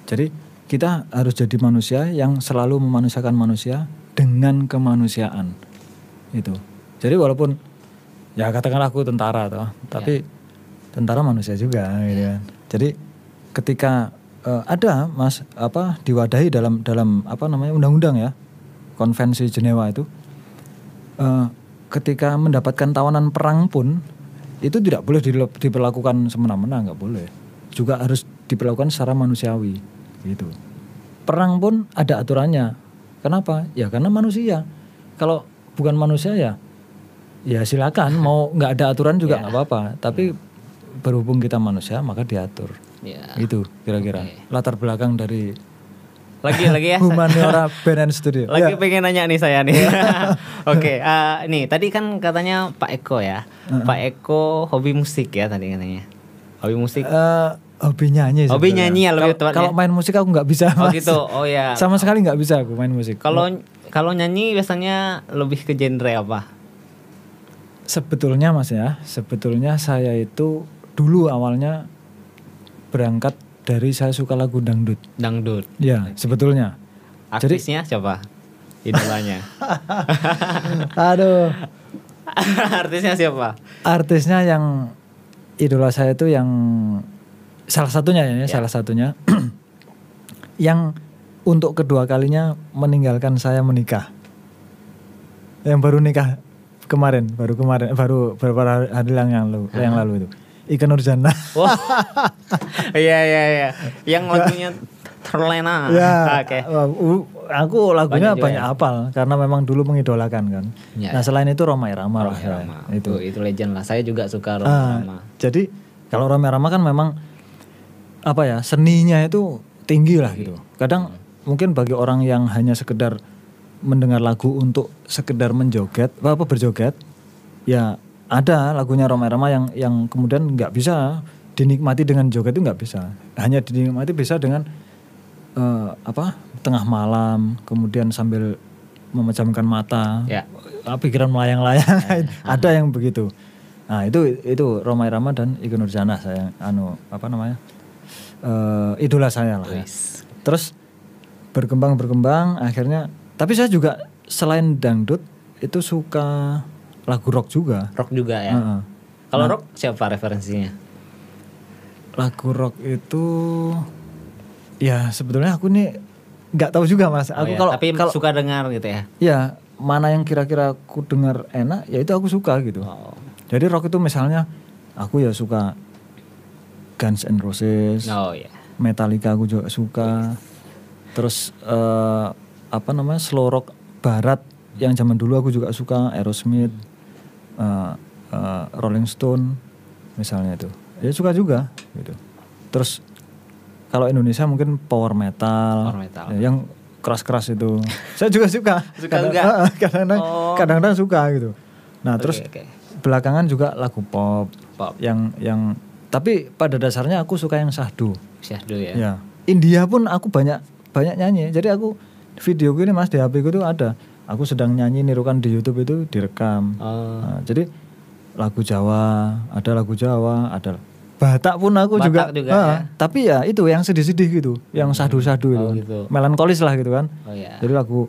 S2: Jadi kita harus jadi manusia yang selalu memanusiakan manusia dengan kemanusiaan, itu. Jadi walaupun ya katakanlah aku tentara toh, tapi tentara manusia juga, gitu kan. Jadi ketika eh, ada mas apa diwadahi dalam dalam apa namanya undang-undang ya konvensi Jenewa itu eh, ketika mendapatkan tawanan perang pun itu tidak boleh diperlakukan semena-mena nggak boleh. Juga harus diperlakukan secara manusiawi gitu perang pun ada aturannya kenapa ya karena manusia kalau bukan manusia ya ya silakan *laughs* mau nggak ada aturan juga nggak apa-apa tapi berhubung kita manusia maka diatur
S1: Ya.
S2: itu kira-kira latar belakang dari
S1: Lagi lagi ya. *laughs*
S2: Humaniora Band and Studio
S1: Lagi
S2: Ya.
S1: pengen nanya nih saya nih. *laughs* Oke, eh, nih tadi kan katanya Pak Eko ya. Pak Eko hobi musik ya tadi katanya. Hobi musik.
S2: Eh, hobi nyanyi
S1: Hobi
S2: sebenarnya.
S1: nyanyi ya lebih
S2: Kalau-
S1: tepatnya.
S2: kalau main musik aku nggak bisa
S1: Oh
S2: Mas.
S1: gitu. Oh ya. *laughs*
S2: sama sekali nggak bisa aku main musik
S1: Kalau kalau nyanyi biasanya lebih ke genre apa?
S2: sebetulnya mas ya sebetulnya saya itu dulu awalnya berangkat dari saya suka lagu dangdut
S1: Dangdut.
S2: ya sebetulnya Jadi-
S1: Artisnya siapa? Idolanya. *laughs*
S2: aduh *laughs*
S1: Artisnya siapa?
S2: artisnya yang idola saya itu yang salah satunya ya, salah satunya *clears throat* yang untuk kedua kalinya meninggalkan saya menikah yang baru nikah kemarin baru kemarin baru beberapa hari yang lalu yang lalu itu Ika Nurjana
S1: Wah. *laughs* Iya iya iya. Yang lagunya terlena.
S2: ya
S1: Oke.
S2: uh, uh, aku lagunya
S1: Banyak
S2: banyak,
S1: ya?
S2: hafal karena memang dulu mengidolakan kan
S1: Ya,
S2: nah selain itu Roma Irama lah
S1: Roma
S2: ya.
S1: Irama.
S2: itu
S1: Tuh, itu legend lah. Saya juga suka Roma
S2: Ah,
S1: Irama.
S2: jadi kalau Roma Irama kan memang apa ya seninya itu tinggi lah gitu. Kadang mungkin bagi orang yang hanya sekedar mendengar lagu untuk sekedar menjoget apa, apa berjoget, ya ada lagunya Roma Irama yang yang kemudian nggak bisa dinikmati dengan joget itu nggak bisa. Hanya dinikmati bisa dengan eh, apa tengah malam, kemudian sambil memejamkan mata,
S1: Ya.
S2: Ah, pikiran melayang-layang *laughs* ada yang begitu nah itu itu Roma Irama dan Iko Nurjana saya anu apa namanya eh idola saya lah ya. Terus berkembang berkembang akhirnya tapi saya juga selain dangdut itu suka lagu rock juga
S1: Rock juga ya.
S2: Heeh.
S1: Kalau
S2: Nah.
S1: rock siapa referensinya?
S2: lagu rock itu ya sebetulnya aku nih nggak tahu juga mas
S1: Oh
S2: aku
S1: ya,
S2: kalau
S1: tapi
S2: kalau
S1: suka dengar gitu ya.
S2: ya mana yang kira-kira aku dengar enak ya itu aku suka gitu
S1: Oh.
S2: Jadi rock itu misalnya aku ya suka Guns N' Roses,
S1: Oh ya.
S2: Metallica aku juga suka. Terus eh, apa namanya slow rock barat yang zaman dulu aku juga suka Aerosmith, eh, eh, Rolling Stone misalnya itu. Ya suka juga gitu. Terus kalau Indonesia mungkin power metal,
S1: Power metal.
S2: ya, yang keras-keras itu. Saya juga suka. *laughs*
S1: Suka
S2: Kadang-
S1: juga? *laughs*
S2: Kadang-kadang
S1: Oh.
S2: kadang-kadang suka gitu. Nah, terus
S1: Oke, oke.
S2: belakangan juga lagu pop,
S1: Pop.
S2: yang yang tapi pada dasarnya aku suka yang sahdu
S1: Syahdu ya.
S2: ya India pun aku banyak banyak nyanyi jadi aku videoku ini mas di HP ku tuh ada. Aku sedang nyanyi nirukan di YouTube itu direkam.
S1: Oh.
S2: Nah, jadi lagu Jawa, ada lagu Jawa, ada Batak pun aku juga.
S1: Batak juga,
S2: Ah,
S1: ya.
S2: Tapi ya itu yang sedih-sedih gitu, yang sadu-sadu itu.
S1: Oh,
S2: kan.
S1: gitu.
S2: Melankolis lah gitu kan.
S1: Oh ya.
S2: Jadi lagu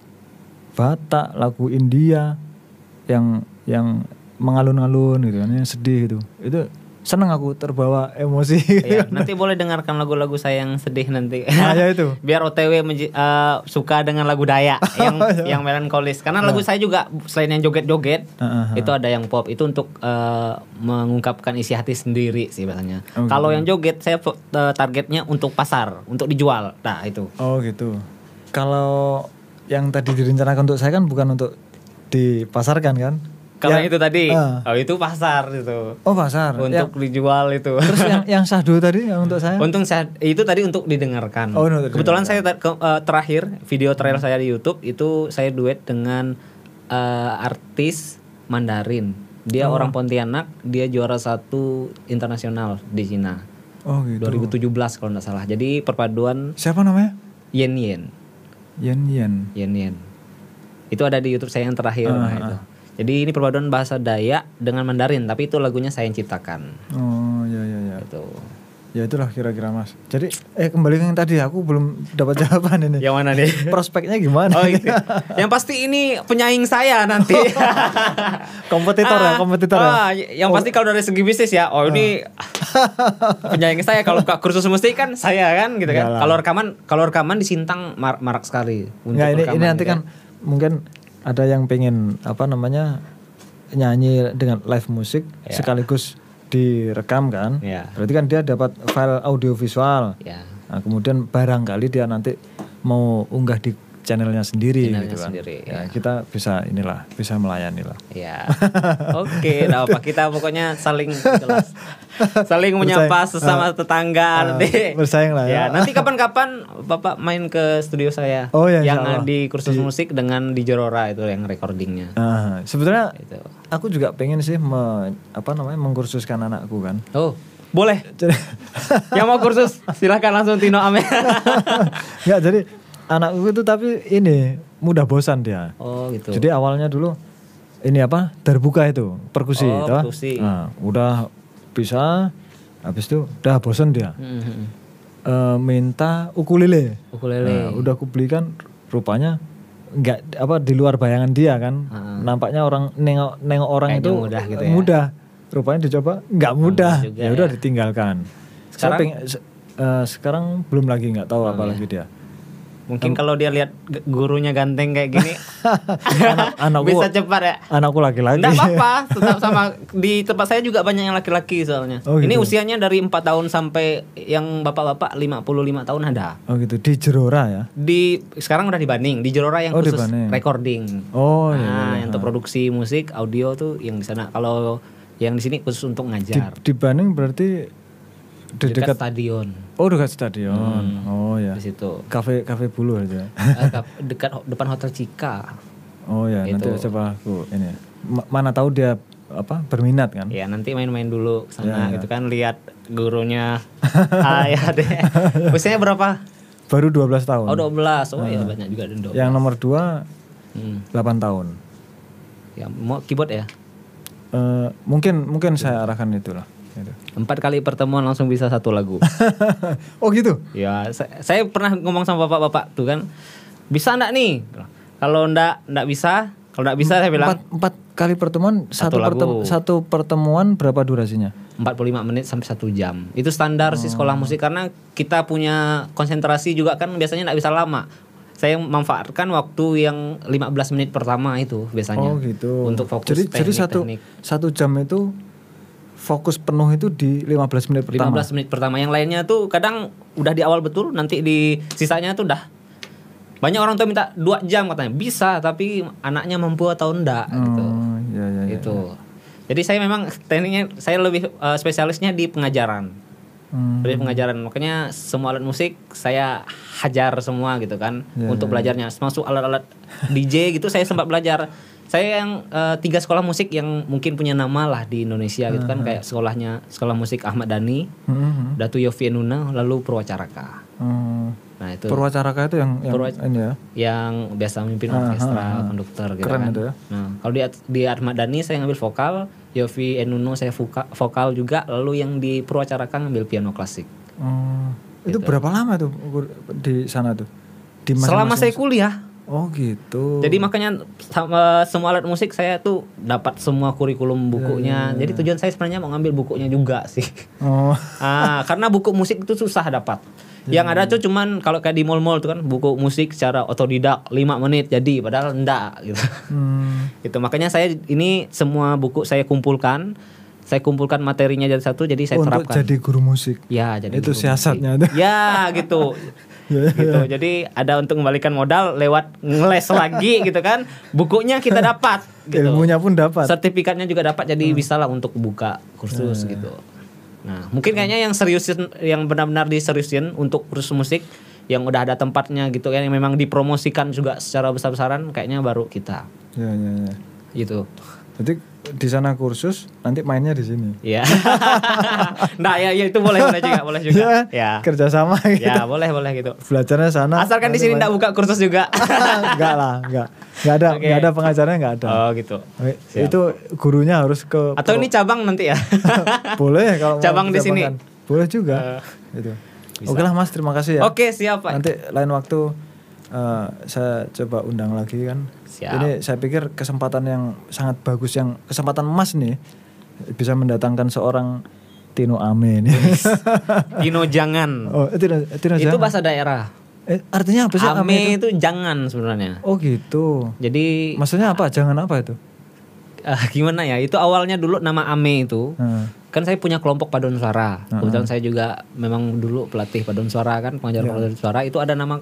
S2: Batak, lagu India yang yang mengalun-alun gitu kan, yang sedih gitu. Itu seneng aku terbawa emosi.
S1: Iya, nanti boleh dengarkan lagu-lagu saya yang sedih nanti.
S2: Nah, ya itu. *laughs*
S1: Biar OTW menji- eh, suka dengan lagu Dayak *laughs* yang yang melankolis. Karena lagu saya juga selain yang joget-joget,
S2: Ah, ah, ah.
S1: itu ada yang pop. Itu untuk eh, mengungkapkan isi hati sendiri sih biasanya.
S2: Oh,
S1: Kalau yang joget saya eh, targetnya untuk pasar, untuk dijual. Nah, itu.
S2: Oh gitu. Kalau yang tadi direncanakan untuk saya kan bukan untuk dipasarkan kan?
S1: Kalau
S2: Ya,
S1: itu tadi,
S2: ah.
S1: oh itu pasar itu.
S2: Oh pasar.
S1: Untuk
S2: Yang-
S1: dijual itu.
S2: terus yang yang sahdu tadi yang untuk saya?
S1: Untung saya itu tadi untuk didengarkan.
S2: Oh, untuk
S1: Kebetulan saya ter- ke- eh, terakhir video terakhir saya di YouTube itu saya duet dengan eh, artis Mandarin. Dia
S2: Oh.
S1: orang Pontianak, dia juara satu internasional di Cina.
S2: Oh gitu.
S1: 2017 kalau nggak salah. Jadi perpaduan
S2: Siapa namanya?
S1: Yen Yen,
S2: Yen Yen.
S1: Yen Yen. Itu ada di YouTube saya yang terakhir.
S2: Ah,
S1: nah, itu. Jadi ini perpaduan bahasa Dayak dengan Mandarin, tapi itu lagunya saya yang ciptakan.
S2: Oh ya ya ya.
S1: Gitu.
S2: Ya itulah kira-kira mas. Jadi eh kembali ke yang tadi aku belum dapat *laughs* jawaban ini.
S1: Yang mana nih?
S2: Prospeknya gimana?
S1: Oh gitu. Yang pasti ini penyaing saya nanti. *laughs*
S2: kompetitor ya,
S1: Ah,
S2: kompetitor ya.
S1: ah, Yang pasti kalau dari segi bisnis ya, oh ini *laughs* penyaing saya kalau buka kursus musik kan saya kan gitu kan. Kalau rekaman kalau rekaman di Sintang mar- marak sekali untuk
S2: Nggak, ini
S1: rekaman,
S2: ini nanti
S1: gitu
S2: kan mungkin ada yang pengen apa namanya nyanyi dengan live musik
S1: Ya.
S2: sekaligus direkam kan.
S1: Ya.
S2: Berarti kan dia dapat file audio visual.
S1: Ya.
S2: Nah, kemudian barangkali dia nanti mau unggah di channelnya sendiri
S1: Channelnya
S2: gitu kan.
S1: sendiri,
S2: Ya, kita bisa inilah, bisa melayani lah.
S1: Ya. Oke, enggak apa kita pokoknya saling jelas. Saling menyapa sesama tetangga nanti.
S2: bersaing lah ya.
S1: nanti *laughs* kapan-kapan Bapak main ke studio saya.
S2: Oh, ya,
S1: yang
S2: Allah.
S1: di kursus musik dengan di Jorora itu yang recordingnya.
S2: Nah, sebenarnya
S1: Itu.
S2: aku juga pengen sih me- apa namanya mengkursuskan anakku kan.
S1: Oh, boleh.
S2: Jadi
S1: yang mau kursus silahkan langsung Tino Ame.
S2: Enggak, *laughs* jadi anakku itu tapi ini mudah bosan dia.
S1: oh, gitu.
S2: Jadi awalnya dulu ini apa? Terbuka itu, perkusi,
S1: Oh,
S2: toh.
S1: perkusi.
S2: Nah, udah bisa habis itu udah bosan dia.
S1: Hmm, hmm.
S2: Eh, minta ukulele.
S1: Ukulele.
S2: Nah, udah aku belikan rupanya nggak apa di luar bayangan dia kan.
S1: Heeh.
S2: Nampaknya orang nengok nengok orang
S1: Kayaknya
S2: itu
S1: mudah gitu ya.
S2: mudah. Rupanya dicoba nggak mudah.
S1: juga
S2: Ya udah
S1: ya.
S2: ditinggalkan.
S1: Sekarang-
S2: Saya eh, sekarang belum lagi nggak tahu apa
S1: ya.
S2: lagi dia.
S1: Mungkin kalau dia lihat gurunya ganteng kayak gini *laughs*
S2: Anak- anakku-
S1: bisa cepat ya.
S2: Anakku laki-laki.
S1: Enggak apa-apa, *laughs* tetap sama di tempat saya juga banyak yang laki-laki soalnya.
S2: Oh,
S1: Ini
S2: gitu.
S1: usianya dari 4 tahun sampai yang bapak-bapak 55 tahun ada.
S2: Oh gitu di Jerora ya.
S1: Di sekarang udah dibanding di Jorora yang
S2: Oh,
S1: khusus
S2: dibanding.
S1: recording.
S2: Oh iya.
S1: nah,
S2: iya.
S1: yang untuk produksi musik, audio tuh yang di sana. Kalau yang di sini khusus untuk ngajar.
S2: di Bandung berarti di
S1: dekat,
S2: dekat,
S1: stadion
S2: oh dekat stadion. Oh ya.
S1: di situ.
S2: Kafe kafe bulu aja. *laughs*
S1: Eh, dekat depan hotel Cika.
S2: Oh ya, nanti
S1: Itu.
S2: coba aku ini. Ma- mana tahu dia apa berminat kan?
S1: Ya nanti main-main dulu ke
S2: Ya,
S1: sana
S2: ya.
S1: gitu kan lihat gurunya. *laughs* ah ya deh. Usianya berapa?
S2: Baru 12 tahun.
S1: Oh 12. Oh ya banyak juga dong.
S2: Yang nomor 2
S1: Hmm.
S2: 8 tahun.
S1: Ya mau keyboard ya.
S2: Eh, mungkin mungkin saya arahkan itulah. Gitu.
S1: Empat kali pertemuan langsung bisa satu lagu. *laughs*
S2: oh gitu.
S1: ya saya, saya pernah ngomong sama bapak-bapak tuh kan. Bisa enggak nih? Kalau enggak enggak bisa, kalau enggak bisa saya bilang
S2: Empat, empat kali pertemuan
S1: Satu
S2: satu,
S1: lagu.
S2: pertem- satu pertemuan berapa durasinya?
S1: 45 menit sampai satu jam. Itu standar sih sekolah
S2: Oh.
S1: musik karena kita punya konsentrasi juga kan biasanya enggak bisa lama. Saya memanfaatkan waktu yang 15 menit pertama itu biasanya.
S2: Oh gitu.
S1: Untuk fokus
S2: Jadi jadi satu
S1: teknik-teknik.
S2: satu jam itu fokus penuh itu di 15 menit pertama.
S1: 15 menit pertama. Yang lainnya tuh kadang udah di awal betul, nanti di sisanya tuh udah banyak orang tua minta dua jam katanya bisa, tapi anaknya mampu atau enggak gitu.
S2: Oh, iya iya iya.
S1: Itu. Jadi saya memang tekniknya saya lebih eh, spesialisnya di pengajaran.
S2: Hmm.
S1: Lebih pengajaran. Makanya semua alat musik saya hajar semua gitu kan
S2: Ya,
S1: untuk
S2: ya,
S1: belajarnya. Masuk alat-alat DJ gitu saya sempat belajar. Saya yang eh, tiga sekolah musik yang mungkin punya nama lah di Indonesia gitu kan kayak sekolahnya sekolah musik Ahmad Dhani,
S2: Hmm, hmm.
S1: Datu Yofi Enuna, lalu Purwacaraka.
S2: Oh.
S1: Nah itu
S2: Purwacaraka itu yang yang
S1: Purwa-
S2: ini ya.
S1: yang biasa memimpin
S2: Ah,
S1: orkestra,
S2: ah, ah.
S1: konduktor gitu
S2: Keren
S1: kan.
S2: itu ya.
S1: Nah, kalau di di Ahmad Dhani saya ngambil vokal, Yofi Enuno saya voka- vokal juga, lalu yang di Purwacaraka ngambil piano klasik.
S2: Oh, itu berapa lama tuh di sana tuh? Di
S1: Selama
S2: masing-masing-
S1: saya kuliah.
S2: Oh gitu.
S1: Jadi makanya sama semua alat musik saya tuh dapat semua kurikulum bukunya.
S2: Iya,
S1: Jadi tujuan saya sebenarnya mau ngambil bukunya juga sih.
S2: Oh, *laughs*
S1: ah, karena buku musik itu susah dapat. Yang ada tuh cuman kalau kayak di mall-mall tuh kan buku musik secara otodidak 5 menit jadi padahal enggak gitu.
S2: hmm, *laughs*
S1: Itu makanya saya ini semua buku saya kumpulkan. Saya kumpulkan materinya jadi satu jadi saya
S2: untuk
S1: terapkan.
S2: jadi guru musik.
S1: Ya, jadi
S2: Itu
S1: guru
S2: siasatnya
S1: musik. Ya, gitu. *laughs* Gitu. Jadi ada untuk mengembalikan modal lewat ngeles lagi *laughs* gitu kan. Bukunya kita dapat gitu.
S2: Ilmunya pun dapat.
S1: Sertifikatnya juga dapat jadi
S2: Hmm.
S1: bisa lah untuk buka kursus
S2: Ya,
S1: gitu. Nah, mungkin kayaknya yang seriusin yang benar-benar diseriusin untuk kursus musik yang udah ada tempatnya gitu kan yang memang dipromosikan juga secara besar-besaran kayaknya baru kita
S2: Ya, ya, ya.
S1: gitu.
S2: Jadi di sana kursus, nanti mainnya di sini.
S1: Iya. *laughs* nah, ya, ya itu boleh boleh juga, boleh juga. Ya.
S2: Kerjasama gitu.
S1: Ya, boleh boleh gitu.
S2: Belajarnya sana.
S1: Asalkan di sini enggak buka kursus juga. *laughs*
S2: enggak lah, enggak. Enggak ada,
S1: Oke.
S2: enggak ada pengajarnya enggak ada.
S1: Oh, gitu.
S2: Oke,
S1: Siap.
S2: Itu gurunya harus ke
S1: Atau ini cabang nanti ya? *laughs*
S2: boleh kalau mau
S1: Cabang di sini.
S2: Boleh juga. gitu. Oke lah Mas, terima kasih ya.
S1: Oke, siap, Pak.
S2: Nanti lain waktu eh, saya coba undang lagi kan.
S1: Siap.
S2: Ini saya pikir kesempatan yang sangat bagus yang kesempatan emas nih bisa mendatangkan seorang Tino Ame nih. *laughs*
S1: Dino jangan.
S2: oh, Tino, Tino
S1: itu
S2: jangan.
S1: bahasa daerah.
S2: Eh, artinya apa sih Ame,
S1: Ame
S2: itu?
S1: itu jangan sebenarnya.
S2: Oh gitu.
S1: Jadi
S2: Maksudnya apa? Jangan apa itu?
S1: eh, gimana ya? Itu awalnya dulu nama Ame itu
S2: Nah,
S1: kan saya punya kelompok paduan suara. Kebetulan saya juga memang dulu pelatih paduan suara kan, pengajar
S2: Iya.
S1: paduan suara. Itu ada nama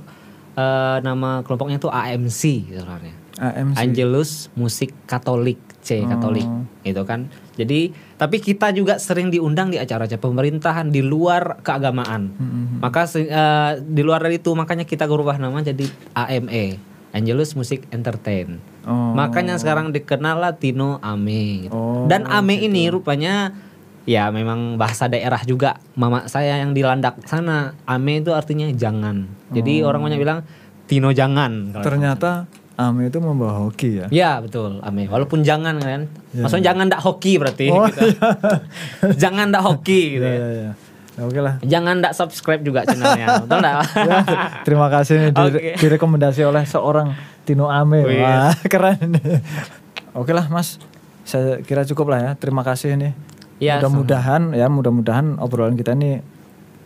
S1: eh, nama kelompoknya itu AMC sebenarnya.
S2: AMC.
S1: Angelus Musik Katolik C
S2: Oh.
S1: Katolik itu kan. Jadi tapi kita juga sering diundang di acara-acara pemerintahan di luar keagamaan.
S2: Mm-mm.
S1: Maka eh, di luar dari itu makanya kita berubah nama jadi AME Angelus Music Entertain.
S2: Oh.
S1: Makanya sekarang dikenal lah Tino Ame. gitu.
S2: Oh,
S1: Dan Ame ini rupanya ya memang bahasa daerah juga. Mama saya yang di Landak sana Ame itu artinya jangan. Jadi
S2: Oh.
S1: orang banyak bilang Tino jangan.
S2: Ternyata Ame itu membawa hoki ya.
S1: Ya betul, ame. Walaupun jangan kan,
S2: Ya.
S1: maksudnya jangan ndak hoki berarti.
S2: Oh,
S1: gitu. *laughs* jangan ndak hoki *laughs* gitu
S2: Iya,
S1: ya.
S2: iya, iya. Ya, Oke lah.
S1: Jangan ndak subscribe juga channelnya, *laughs* betul?
S2: Ya, terima kasih nih dire-
S1: Oke.
S2: direkomendasi oleh seorang Tino Ame.
S1: Wih.
S2: Wah, keren. Oke lah Mas. Saya kira cukup lah ya. Terima kasih nih.
S1: Ya,
S2: mudah-mudahan ya mudah-mudahan obrolan kita ini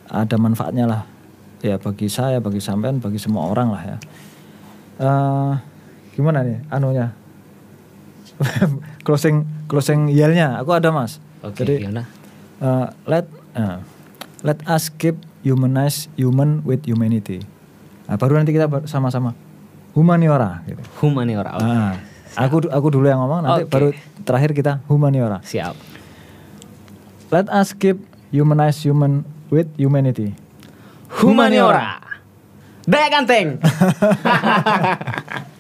S2: ada manfaatnya lah. Ya bagi saya, bagi sampean, bagi semua orang lah ya. Eh gimana nih anunya? *laughs* closing closing yelnya aku ada Mas.
S1: Oke,
S2: Jadi
S1: gimana?
S2: Uh, let uh, let us keep humanize human with humanity. Nah, baru nanti kita sama-sama humaniora gitu.
S1: Humaniora. oke.
S2: Ah, aku aku dulu yang ngomong nanti
S1: Oke.
S2: baru terakhir kita humaniora.
S1: Siap.
S2: Let us keep humanize human with humanity.
S1: Humaniora. Daya ganteng. *laughs*